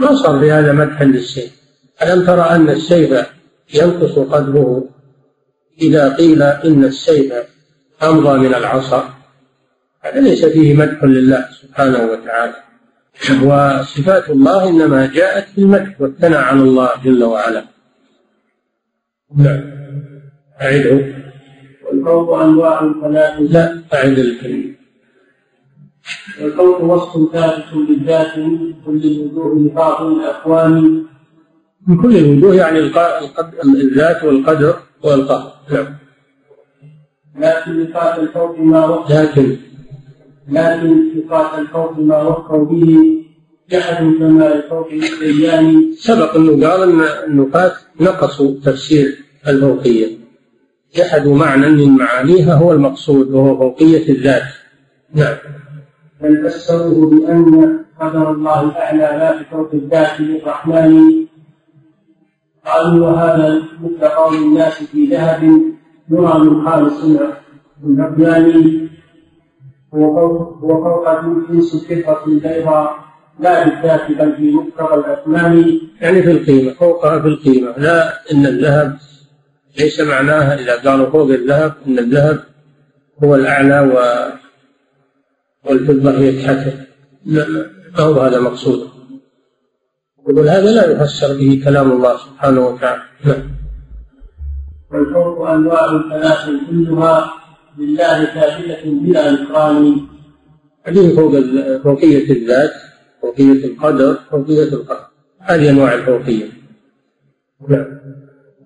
ما صار بهذا مدحا للسيف ألم ترى أن السيف ينقص قدره؟ إذا قيل إن السيف أمضى من العصا. هذا ليس فيه مدح لله سبحانه وتعالى. وصفات الله إنما جاءت بالمدح والثناء على الله جل وعلا. نعم. أعده والقول أنواع ثلاثة لا أعد الكلمة. والقول وصف ثابت بالذات من كل الوجوه لبعض الأكوان من كل الوجوه يعني الذات والقدر والقهر. نعم. لكن صفات الفوق ما وقف لكن لكن صفات الفوق ما وقفوا به جحد كما الفوق بالديان سبق انه قال أن النفاة نقصوا تفسير الفوقية. جحدوا معنى من معانيها هو المقصود وهو فوقية الذات. نعم. بل فسروه بأن قدر الله الأعلى لا بفوق الذات للرحمن. قالوا وهذا مثل قول الناس في ذهب يرى من خالص الأبيان هو فوق هو فوق جنس البيضاء لا بالذات بل في مقتضى الأثمان يعني في القيمة فوقها في القيمة. لا إن الذهب ليس معناها إذا قالوا فوق الذهب إن الذهب هو الأعلى و والفضة هي تحته لا ما هو هذا مقصود؟ يقول هذا لا يفسر به كلام الله سبحانه وتعالى. نعم. والفوق أنواع ثلاث كلها لله ثابتة بلا نكران هذه فوق فوقية الذات فوقية القدر فوقية القدر. هذه أنواع الفوقية. نعم.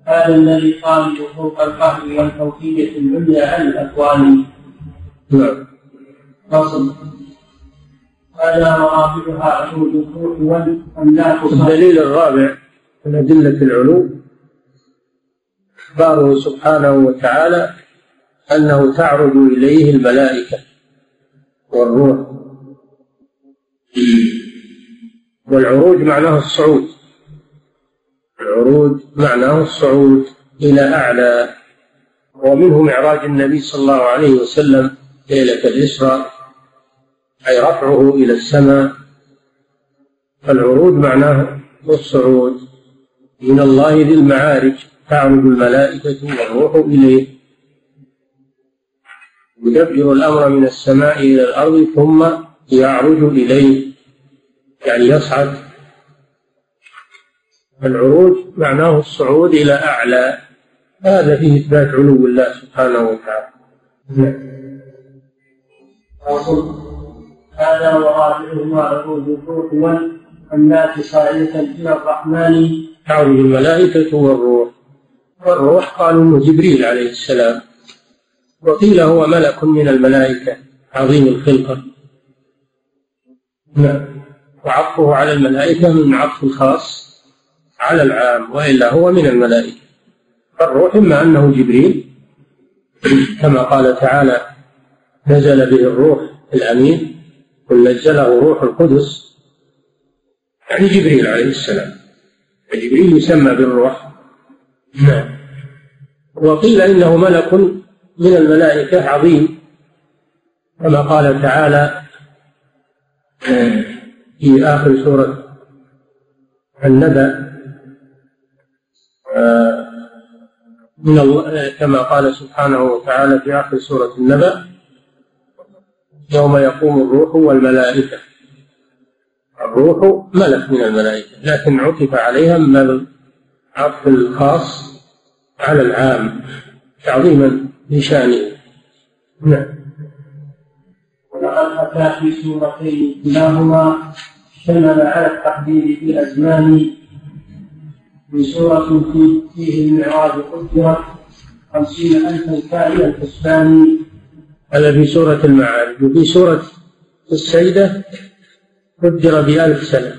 هذا الذي قال فوق القهر والفوقية العليا عن الأكوان. نعم. فصل هذا مراتبها عروج الروح والأملاك. الدليل الرابع من أدلة العلو إخباره سبحانه وتعالى أنه تعرج إليه الملائكة والروح. والعروج معناه الصعود. العروج معناه الصعود إلى أعلى. ومنه معراج النبي صلى الله عليه وسلم ليلة الإسراء أي رفعه إلى السماء. فالعروج معناه الصعود. من الله ذي المعارج تعرج الملائكة والروح إليه. يدبر الأمر من السماء إلى الأرض ثم يعرج إليه يعني يصعد. العروج معناه الصعود إلى أعلى. هذا فيه إثبات علو الله سبحانه وتعالى. هذا ورابعهما عروج الروح والناس صاعدة إلى الرحمن. تعرج الملائكة والروح. والروح قالوا جبريل عليه السلام. وقيل هو ملك من الملائكة. عظيم الخلقة. نعم. وعطفه على الملائكة من عطف الخاص على العام وإلا هو من الملائكة. فالروح إما أنه جبريل كما قال تعالى نزل به الروح الأمين قل نزله روح القدس. يعني جبريل عليه السلام. فجبريل يسمى بالروح. نعم. وقيل إنه ملك من الملائكة عظيم. كما قال تعالى في آخر سورة النبأ من الله كما قال سبحانه وتعالى في آخر سورة النبأ يوم يقوم الروح والملائكة. الروح ملك من الملائكة لكن عطف عليها من العطف الخاص على العام تعظيما. لشانه نعم. ولقد أتى في سورتين كلاهما شمل على التحديد في الأزمان. من سورة فيه المعراج قدرت خمسين ألفا كائن الحسبان. هذا في سورة المعارج. وفي سورة السيدة قدر بألف سنة.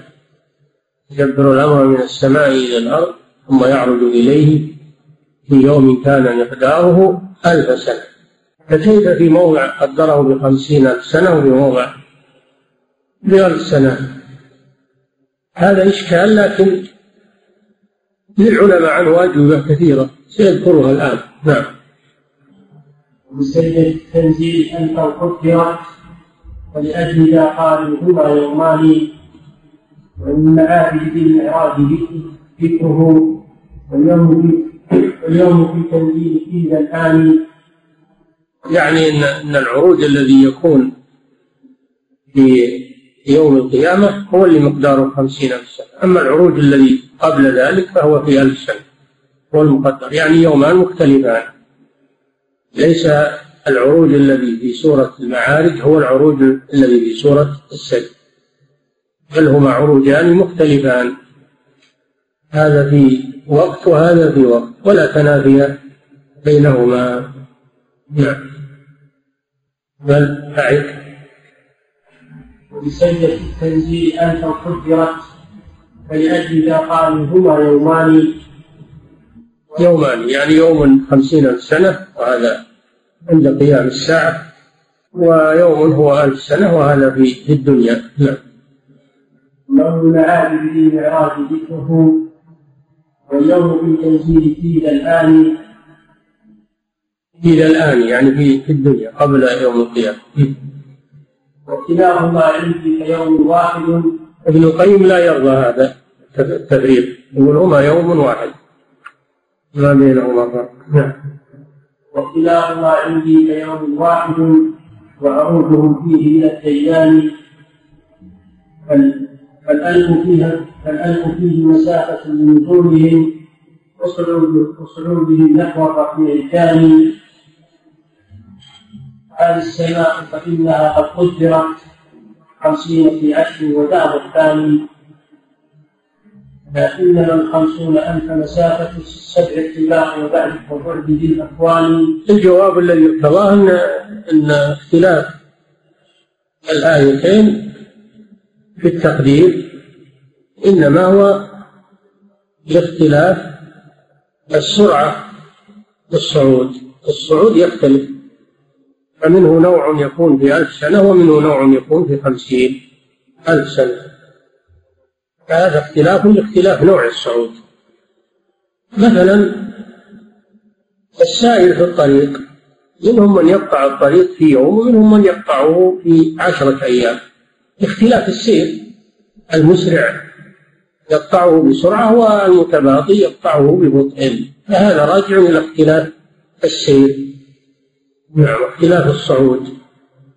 يدبر الأمر من السماء إلى الأرض ثم يعرج إليه في يوم كان مقداره. ألف سنة. فكيف في موضع قدره بخمسين ألف سنة وفي موضع بألف سنة؟ هذا إشكال لكن للعلماء عنه أجوبة كثيرة سيذكرها الآن. نعم. وسجد التنزيل أن قدرت ولأجل ذا قالوا هما يومان ومن معابد بالمعراج ذكره واليوم واليوم في تنزيل فيه الآن. يعني ان إن العروج الذي يكون في يوم القيامة هو اللي مقداره خمسين ألف سنة. أما العروج الذي قبل ذلك فهو في ألف سنة هو المقدر. يعني يومان مختلفان. ليس العروج الذي في سورة المعارج هو العروج الذي في سورة السجد بل هما عروجان مختلفان. هذا في وقت وهذا في وقت ولا تنافي بينهما. نعم. بل أعد. وبسجدة التنزيل أنت قدرت فلأجل قالوا هما يومان. يومان يعني يوم خمسين ألف سنة وهذا عند قيام الساعة ويوم هو ألف سنة وهذا في الدنيا. نعم. يوم المعاد به معراج ذكره واليوم في تنزيل فيه الآن. إلى الآن يعني في في الدنيا قبل يوم القيامة. وكلاهما عندي كيوم واحد. ابن القيم لا يرضى هذا التفريق. يقول هما يوم واحد. ما بينهما فرق. نعم. وكلاهما عندي كيوم واحد. وعروضهم فيه من الديان. فالألف فيها فالألف فيه مسافة من وصعود وصعودهم نحو الرفيع الثاني هذه السماء فإنها قد قدرت خمسين في عشر ودار الثاني لكنما الخمسون ألف مسافة السبع اتباع وبعد وبعد ذي الأكوان الجواب الذي يقتضاه أن أن اختلاف الآيتين في التقدير إنما هو لاختلاف السرعة والصعود. الصعود يختلف فمنه نوع يكون في ألف سنة ومنه نوع يكون في خمسين ألف سنة. فهذا اختلاف لاختلاف نوع الصعود. مثلا السائر في الطريق منهم من يقطع الطريق في يوم ومنهم من يقطعه في عشرة أيام. اختلاف السير المسرع يقطعه بسرعة والمتباطي يقطعه ببطء. فهذا راجع إلى اختلاف السير. نعم اختلاف الصعود.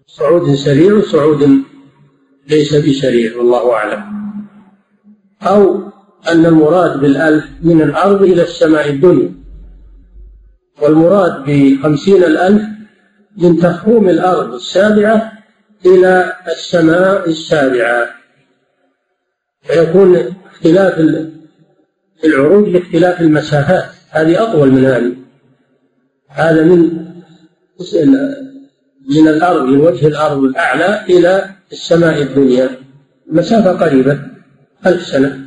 صعود سريع وصعود ليس بسريع والله أعلم. أو أن المراد بالألف من الأرض إلى السماء الدنيا. والمراد بخمسين الألف من تخوم الأرض السابعة إلى السماء السابعة. فيكون اختلاف العروج لاختلاف المسافات. هذه أطول من هذه. هذا من من الأرض من وجه الأرض الأعلى إلى السماء الدنيا. مسافة قريبة ألف سنة.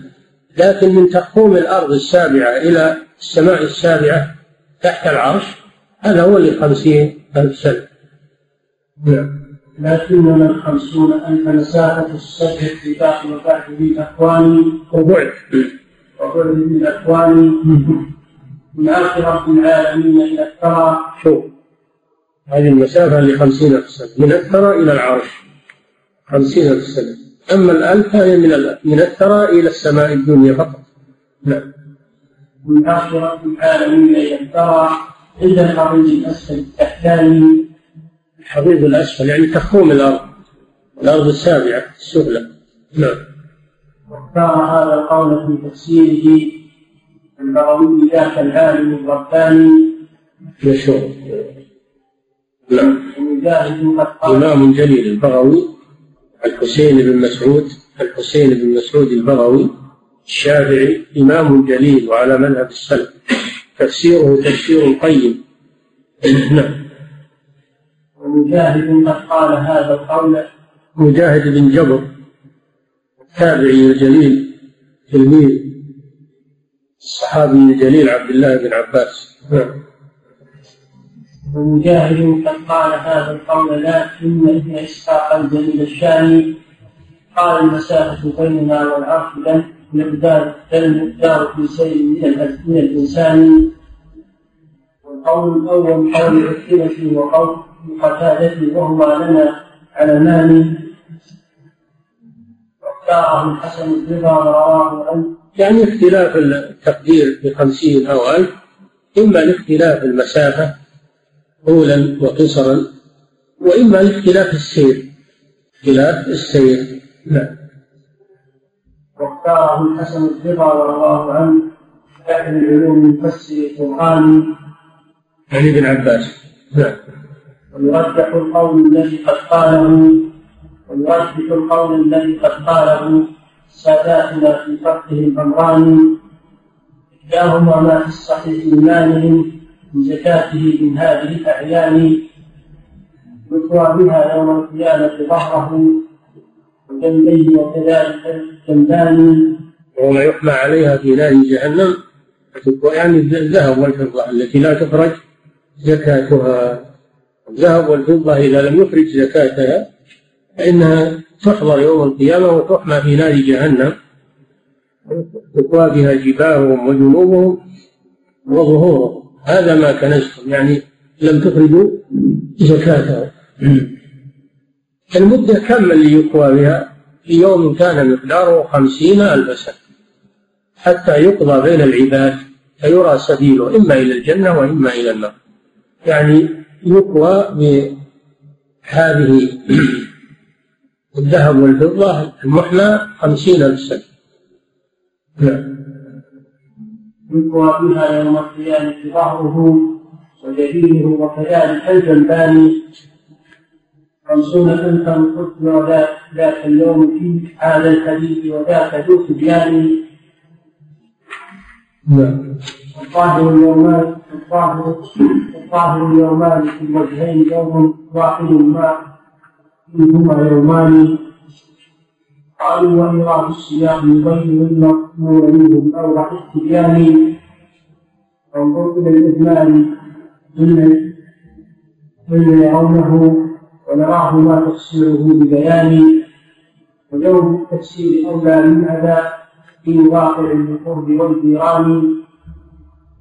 لكن من تخوم الأرض السابعة إلى السماء السابعة تحت العرش هذا هو اللي خمسين ألف سنة. نعم. لكننا الخمسون ألف مسافة السبع اتفاق وبعد بالأكوان وبعد. وبعد بالأكوان من آخر رب العالمين إلى الثرى. شوف. هذه المسافة لخمسين ألف سنة. من الثرى إلى العرش. خمسين ألف سنة. أما الألف فهي من من الثرى إلى السماء الدنيا فقط. نعم. من آخر رب العالمين إلى الثرى. عند الحضيض الأسفل التحتاني الحضيض الأسفل يعني تخوم الأرض الأرض السابعة السفلى. نعم. واختار هذا القول في تفسيره البغوي ذاك العالم الرباني. مشهور. نعم. إمام جليل البغوي الحسين بن مسعود الحسين بن مسعود البغوي الشافعي إمام جليل وعلى مذهب السلف. تفسيره تفسير قيم. نعم. ومجاهد قد قال هذا القول. مجاهد بن جبر التابعي الجليل تلميذ الصحابي الجليل عبد الله بن عباس. نعم. ومجاهد قد قال هذا القول لكن ابن إسحاق الجليل الشامي قال المسافة بيننا والعرش لن مقدار المقدار في سير من الإنسان. والقول الأول قول عكرمة وقول قتادة وهما لنا علمان واختاره الحسن الرضا ورواه عنه يعني اختلاف التقدير بخمسين أو ألف إما لاختلاف المسافة طولا وقصرا وإما لاختلاف السير. اختلاف السير نعم. واختاره الحسن الرضا الله عنه أهل العلوم مفسر القرآن. عن ابن عباس نعم. ويرجح القول الذي قد قاله ويرجح القول الذي قد قاله ساداتنا في فقه الأمران إحداهما ما في الصحيح إيمانهم من زكاته من هذه الأعيان يطوى بها يوم القيامة ظهره وجنبيه وكذلك الجنبان وما يحمى عليها في نار جهنم يعني الذهب والفضة التي لا تخرج زكاتها الذهب والفضة إذا لم يخرج زكاتها فإنها تحضر يوم القيامة وتحمى في نار جهنم. تقوى بها جباههم وجنوبهم وظهورهم. هذا ما كنزتم يعني لم تخرجوا زكاتها المدة كم اللي يقوى بها؟ في يوم كان مقداره خمسين ألف سنة. حتى يقضى بين العباد فيرى سبيله إما إلى الجنة وإما إلى النار. يعني يقوى بهذه الذهب والفضة المحنى خمسين ألف سنة. نعم. يقوى بها يوم القيامة ظهره وجبينه وكذلك الجنبان خمسون ألفا قتل ذاك اليوم في هذا الحديث وذاك ذو تبيان نعم. الظاهر اليومان الظاهر الظاهر اليومان في الوجهين يوم واحد ما فيهما يومان. قالوا وإيراد الصيام يبين المأمور منه بأوضح التبيان إلى الإجمال. ممن ممن يرونه ونراه ما تفسيره ببيان. ويوم التفسير أولى من هذا في واقع القرب والجيران.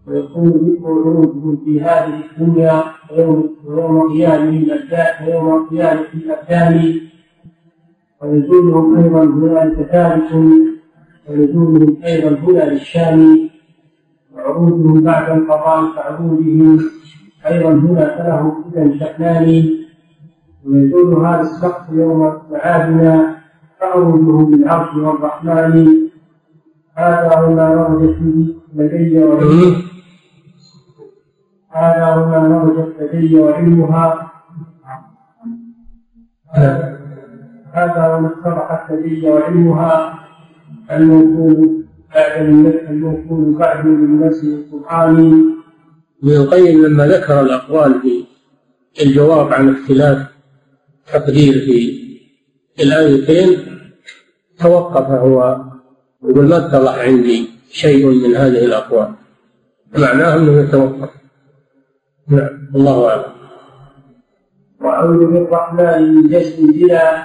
ويكون ذنوبهم في هذه الدنيا ويوم ويوم قيامه الأبدان ويوم قيامه الأبدان ونزولهم أيضا هنا ثابت ونزولهم أيضا هنا للشام. وعروضهم بعد القضاء كعروضهم أيضا هنا فله إذا شأنان ويزول هذا السقف يوم معادنا فعروضه بالعرش والرحمن. هذا وما ورد فيه لدي وعلمه هذا وما وردت لدي وعلمها. هذا وما اتضحت لدي وعلمها. الموصول بعد الموصول بعد من نفس القرآن. ابن القيم لما ذكر الأقوال في الجواب عن اختلاف تقدير في الآيتين توقف هو يقول ما اتضح عندي شيء من هذه الأقوال. معناه أنه يتوقف. نعم. الله أعلم. وأعوذ بالرحمن من جسم بلا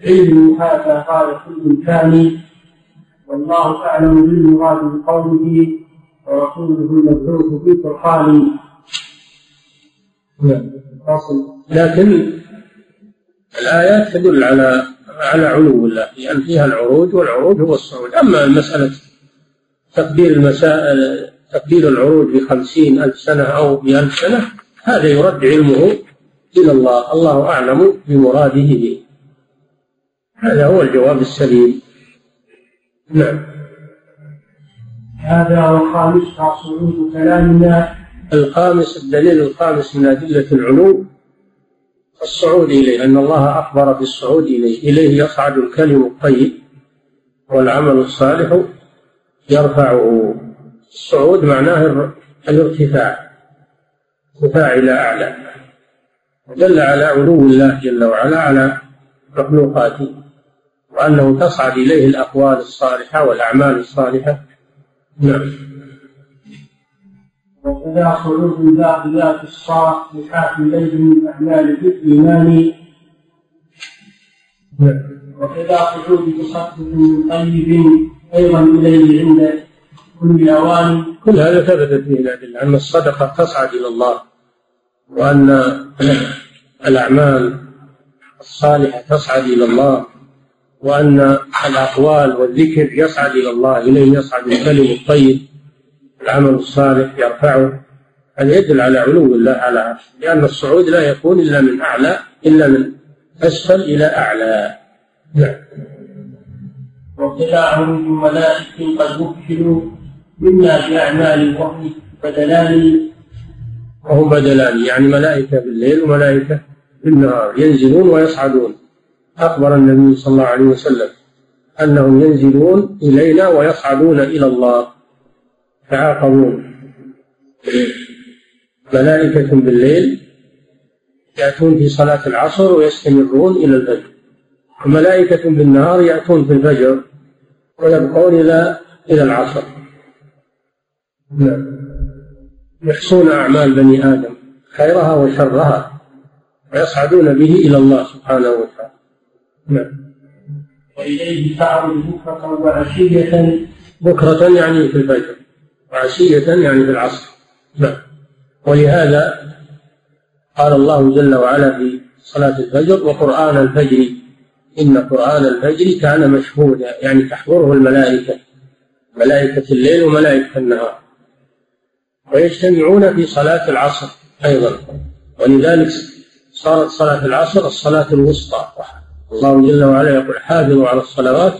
علم هذا قال كل كان والله أعلم بالمراد بقوله ورسوله المبعوث في القرآن. نعم. لكن الآيات تدل على على علو الله لأن فيها العروج والعروج هو الصعود. أما مسألة تقدير المسائل تقدير العروج بخمسين ألف سنة أو بألف سنة هذا يرد علمه إلى الله الله أعلم بمراده به. هذا هو الجواب السليم. نعم. هذا والخامس صعود كلامنا الخامس الدليل الخامس من أدلة العلو الصعود إليه أن الله أخبر بالصعود إليه. إليه يصعد الكلم الطيب والعمل الصالح يرفعه. الصعود معناه الارتفاع ارتفاع إلى أعلى. دل على علو الله جل وعلا على مخلوقاته وأنه تصعد إليه الأقوال الصالحة والأعمال الصالحة. نعم. وكذا خروج الباقيات الصالحات الليل من أعمال الإيمان. نعم. وكذا خروج تصدق من طيب أيضا إليه عند كل أوان كل هذا ثبتت به الأدلة أن الصدقة تصعد إلى الله وأن الأعمال الصالحة تصعد إلى الله وأن الأقوال والذكر يصعد إلى الله إليه يصعد الكلم الطيب العمل الصالح يرفعه. هذا يدل على علو الله على عرشه لأن الصعود لا يكون إلا من أعلى إلا من أسفل إلى أعلى. نعم. واطلاعهم بملائكة قد وكلوا منا بأعمال وهم بدلان. وهم بدلان يعني ملائكة بالليل وملائكة بالنهار ينزلون ويصعدون. أخبر النبي صلى الله عليه وسلم أنهم ينزلون إلينا ويصعدون إلى الله. تعاقبون. ملائكة بالليل يأتون في صلاة العصر ويستمرون إلى الفجر. وملائكة بالنهار يأتون في الفجر ويبقون إلى إلى العصر. نعم. يحصون أعمال بني آدم خيرها وشرها ويصعدون به إلى الله سبحانه وتعالى. نعم. وإليه تعرض بكرة وعشية. بكرة يعني في الفجر وعشية يعني في العصر. نعم. ولهذا قال الله جل وعلا في صلاة الفجر وقرآن الفجر إن قرآن الفجر كان مشهودا يعني تحضره الملائكة ملائكة الليل وملائكة النهار. ويجتمعون في صلاة العصر أيضا. ولذلك صارت صلاة العصر الصلاة الوسطى. الله جل وعلا يقول حافظوا على الصلوات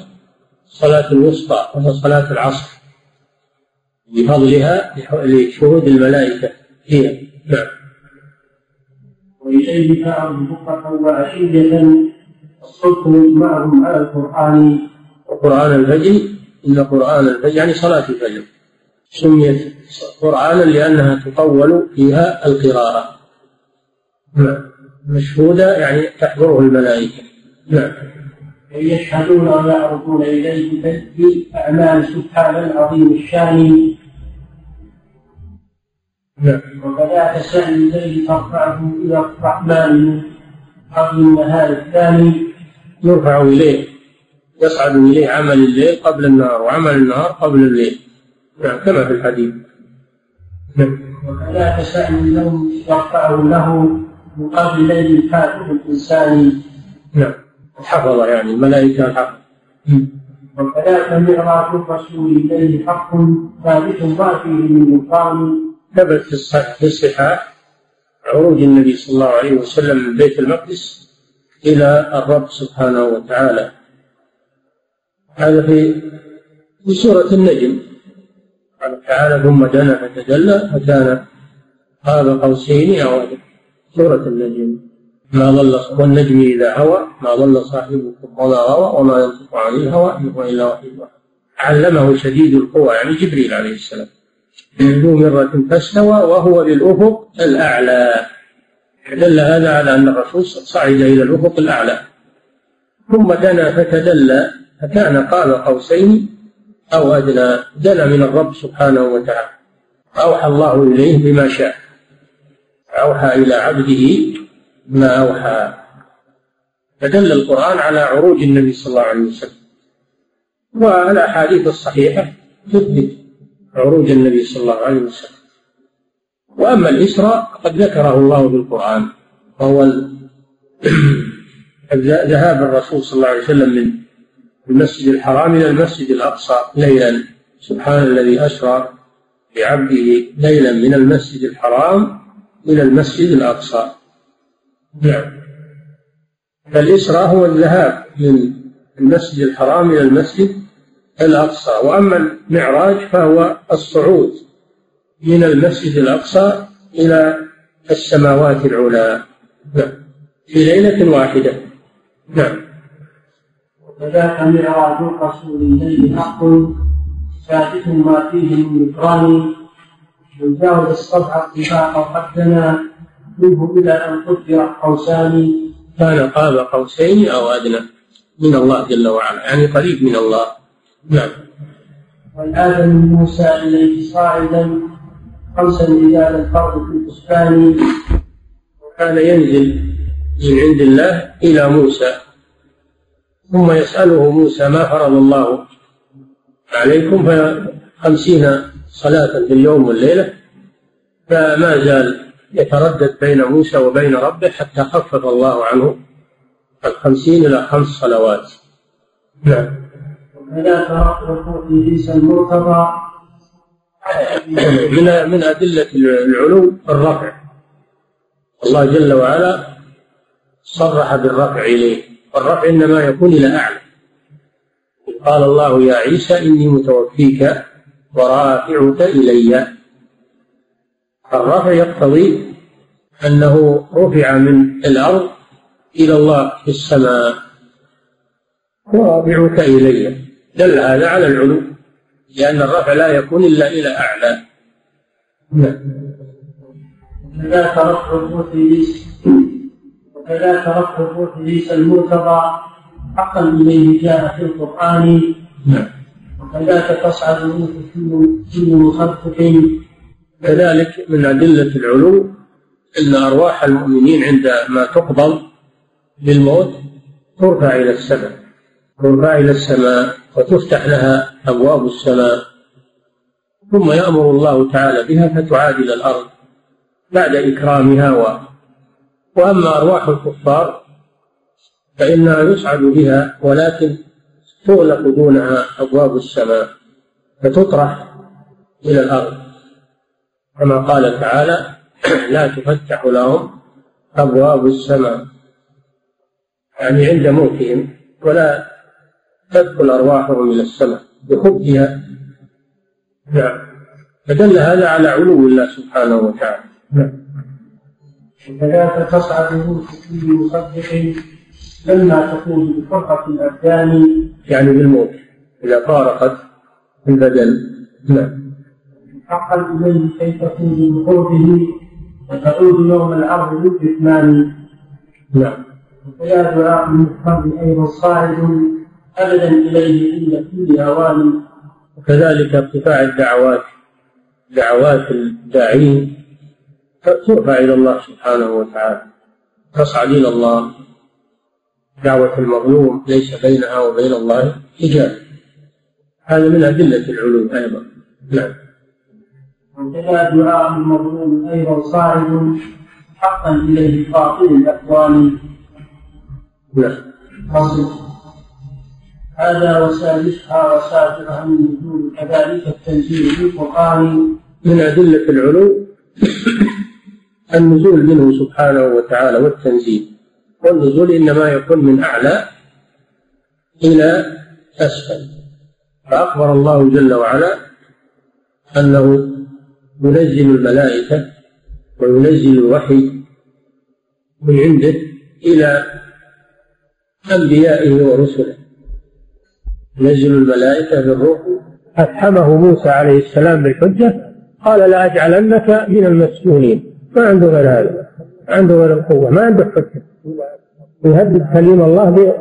الصلاة الوسطى وهي صلاة العصر. بفضلها لشهود الملائكة. هي. نعم. وإليه تعرض بكرة وعشية. الصبح معهم على القرآن. وقرآن الفجر. إن قرآن الفجر يعني صلاة الفجر. سميت قرآنا لأنها تطول فيها القراءة. نعم. مشهودة يعني تحضره الملائكة. نعم. يشهدون ويعرضون إليه بأعمال سبحان العظيم الشان. نعم. وكذاك سأل الليل ترفعه إلى الرحمن قبل النهار الثاني. يرفع إليه. يصعد إليه عمل الليل قبل النهار وعمل النهار قبل الليل. نعم كما في الحديث. وكذاك سأل النوم يرفعه له من قبل ليل الفاتح الإنسان. نعم. حفظ يعني الملائكة حفظ وكذلك معراج الرسول إليه حق ثابت ما فيه من نقصان ثبت في الصحاح عروج النبي صلى الله عليه وسلم من بيت المقدس إلى الرب سبحانه وتعالى. هذا في في سورة النجم. قال تعالى ثم دنا فتدلى فكان قاب قوسين أدنى سورة النجم. ما ضل والنجم إذا هوى ما ضل صاحبكم وما غوى وما ينطق عن الهوى إن هو إلا وحي علمه شديد القوى يعني جبريل عليه السلام. ذو مرة فاستوى وهو بالأفق الأعلى. دل هذا على أن الرسول صعد إلى الأفق الأعلى. ثم دنا فتدلى فكان قاب قوسين أو أدنى دنا من الرب سبحانه وتعالى. أوحى الله إليه بما شاء. أوحى إلى عبده ما أوحى. فدل القرآن على عروج النبي صلى الله عليه وسلم. والأحاديث الصحيحة تثبت عروج النبي صلى الله عليه وسلم. وأما الإسراء قد ذكره الله في القرآن. وهو ذهاب الرسول صلى الله عليه وسلم من المسجد الحرام إلى المسجد الأقصى ليلا. سبحان الذي أسرى بعبده ليلا من المسجد الحرام إلى المسجد الأقصى. نعم. فالإسراء هو الذهاب من المسجد الحرام إلى المسجد الأقصى. وأما المعراج فهو الصعود من المسجد الأقصى إلى السماوات العلى. نعم. في ليلة واحدة. نعم. وكذاك معراج الرسول إليه حق. ثابت ما فيه من ذكران من جاوز الصفحة اتفاق قدنا. منه إلى أن قدر قوسان. كان قاب قوسين أو أدنى. من الله جل وعلا. يعني قريب من الله. نعم. والآدم من موسى إليه صاعدا. خمسا رجال الفرد في البستان. وكان ينزل من عند الله إلى موسى. ثم يسأله موسى ما فرض الله عليكم فخمسين صلاة في اليوم والليلة فما زال يتردد بين موسى وبين ربه حتى خفف الله عنه الخمسين إلى خمس صلوات. نعم. وكذا عيسى المرتضى. من من أدلة العلو الرفع. الله جل وعلا صرح بالرفع إليه. والرفع إنما يكون إلى أعلى قال الله يا عيسى إني متوفيك ورافعك إلي. الرفع يقتضي أنه رفع من الأرض إلى الله في السماء. ورافعك إلي. دل هذا على العلو لأن الرفع لا يكون إلا إلى أعلى. نعم. رفع الروح عيسى المرتضى حقا إليه جاء في القرآن. نعم. وكذاك تصعد الروح كل مخفف كذلك من أدلة العلو أن أرواح المؤمنين عندما تقبض بالموت ترفع إلى السماء. ترفع إلى السماء وتفتح لها أبواب السماء. ثم يأمر الله تعالى بها فتعاد إلى الأرض بعد إكرامها و... وأما أرواح الكفار فإنها يسعد بها ولكن تغلق دونها أبواب السماء فتطرح إلى الأرض. كما قال تعالى لا تفتح لهم أبواب السماء يعني عند موتهم ولا تدخل أرواحهم إلى السماء بخبثها نعم. فدل هذا على علو الله سبحانه وتعالى. نعم. وكذلك تصعد روح كل مصدق لما تكون بفرقة الأبدان. يعني بالموت إذا فارقت البدن. نعم. حقا إليه كي تكون بخوفه وتعود يوم العرض بالكتمان نعم. ويا دعاء المضطر أيضا صاعد أبدا إليه عند كل أوان وكذلك ارتفاع الدعوات دعوات الداعين. ترفع إلى الله سبحانه وتعالى. تصعد إلى الله. دعوة المظلوم ليس بينها وبين الله حجاب. هذا من أدلة العلو أيضا. نعم. وكذا دعاء المظلوم أيضا صاعد حقا إليه قاطر الأكوان نعم. هذا وسادسها وسابعها من نزول كذلك التنزيل في القرآن. من أدلة العلو النزول منه سبحانه وتعالى والتنزيل. والنزول إنما يكون من أعلى إلى أسفل. فأخبر الله جل وعلا أنه ينزل الملائكة وينزل الوحي من عنده إلى أنبيائه ورسله. ينزل الملائكة بالروح أفحمه موسى عليه السلام بالحجة. قال لأجعلنك من المسجونين. ما عنده غير هذا. عنده غير القوة. ما عنده حجة يهدد كليم الله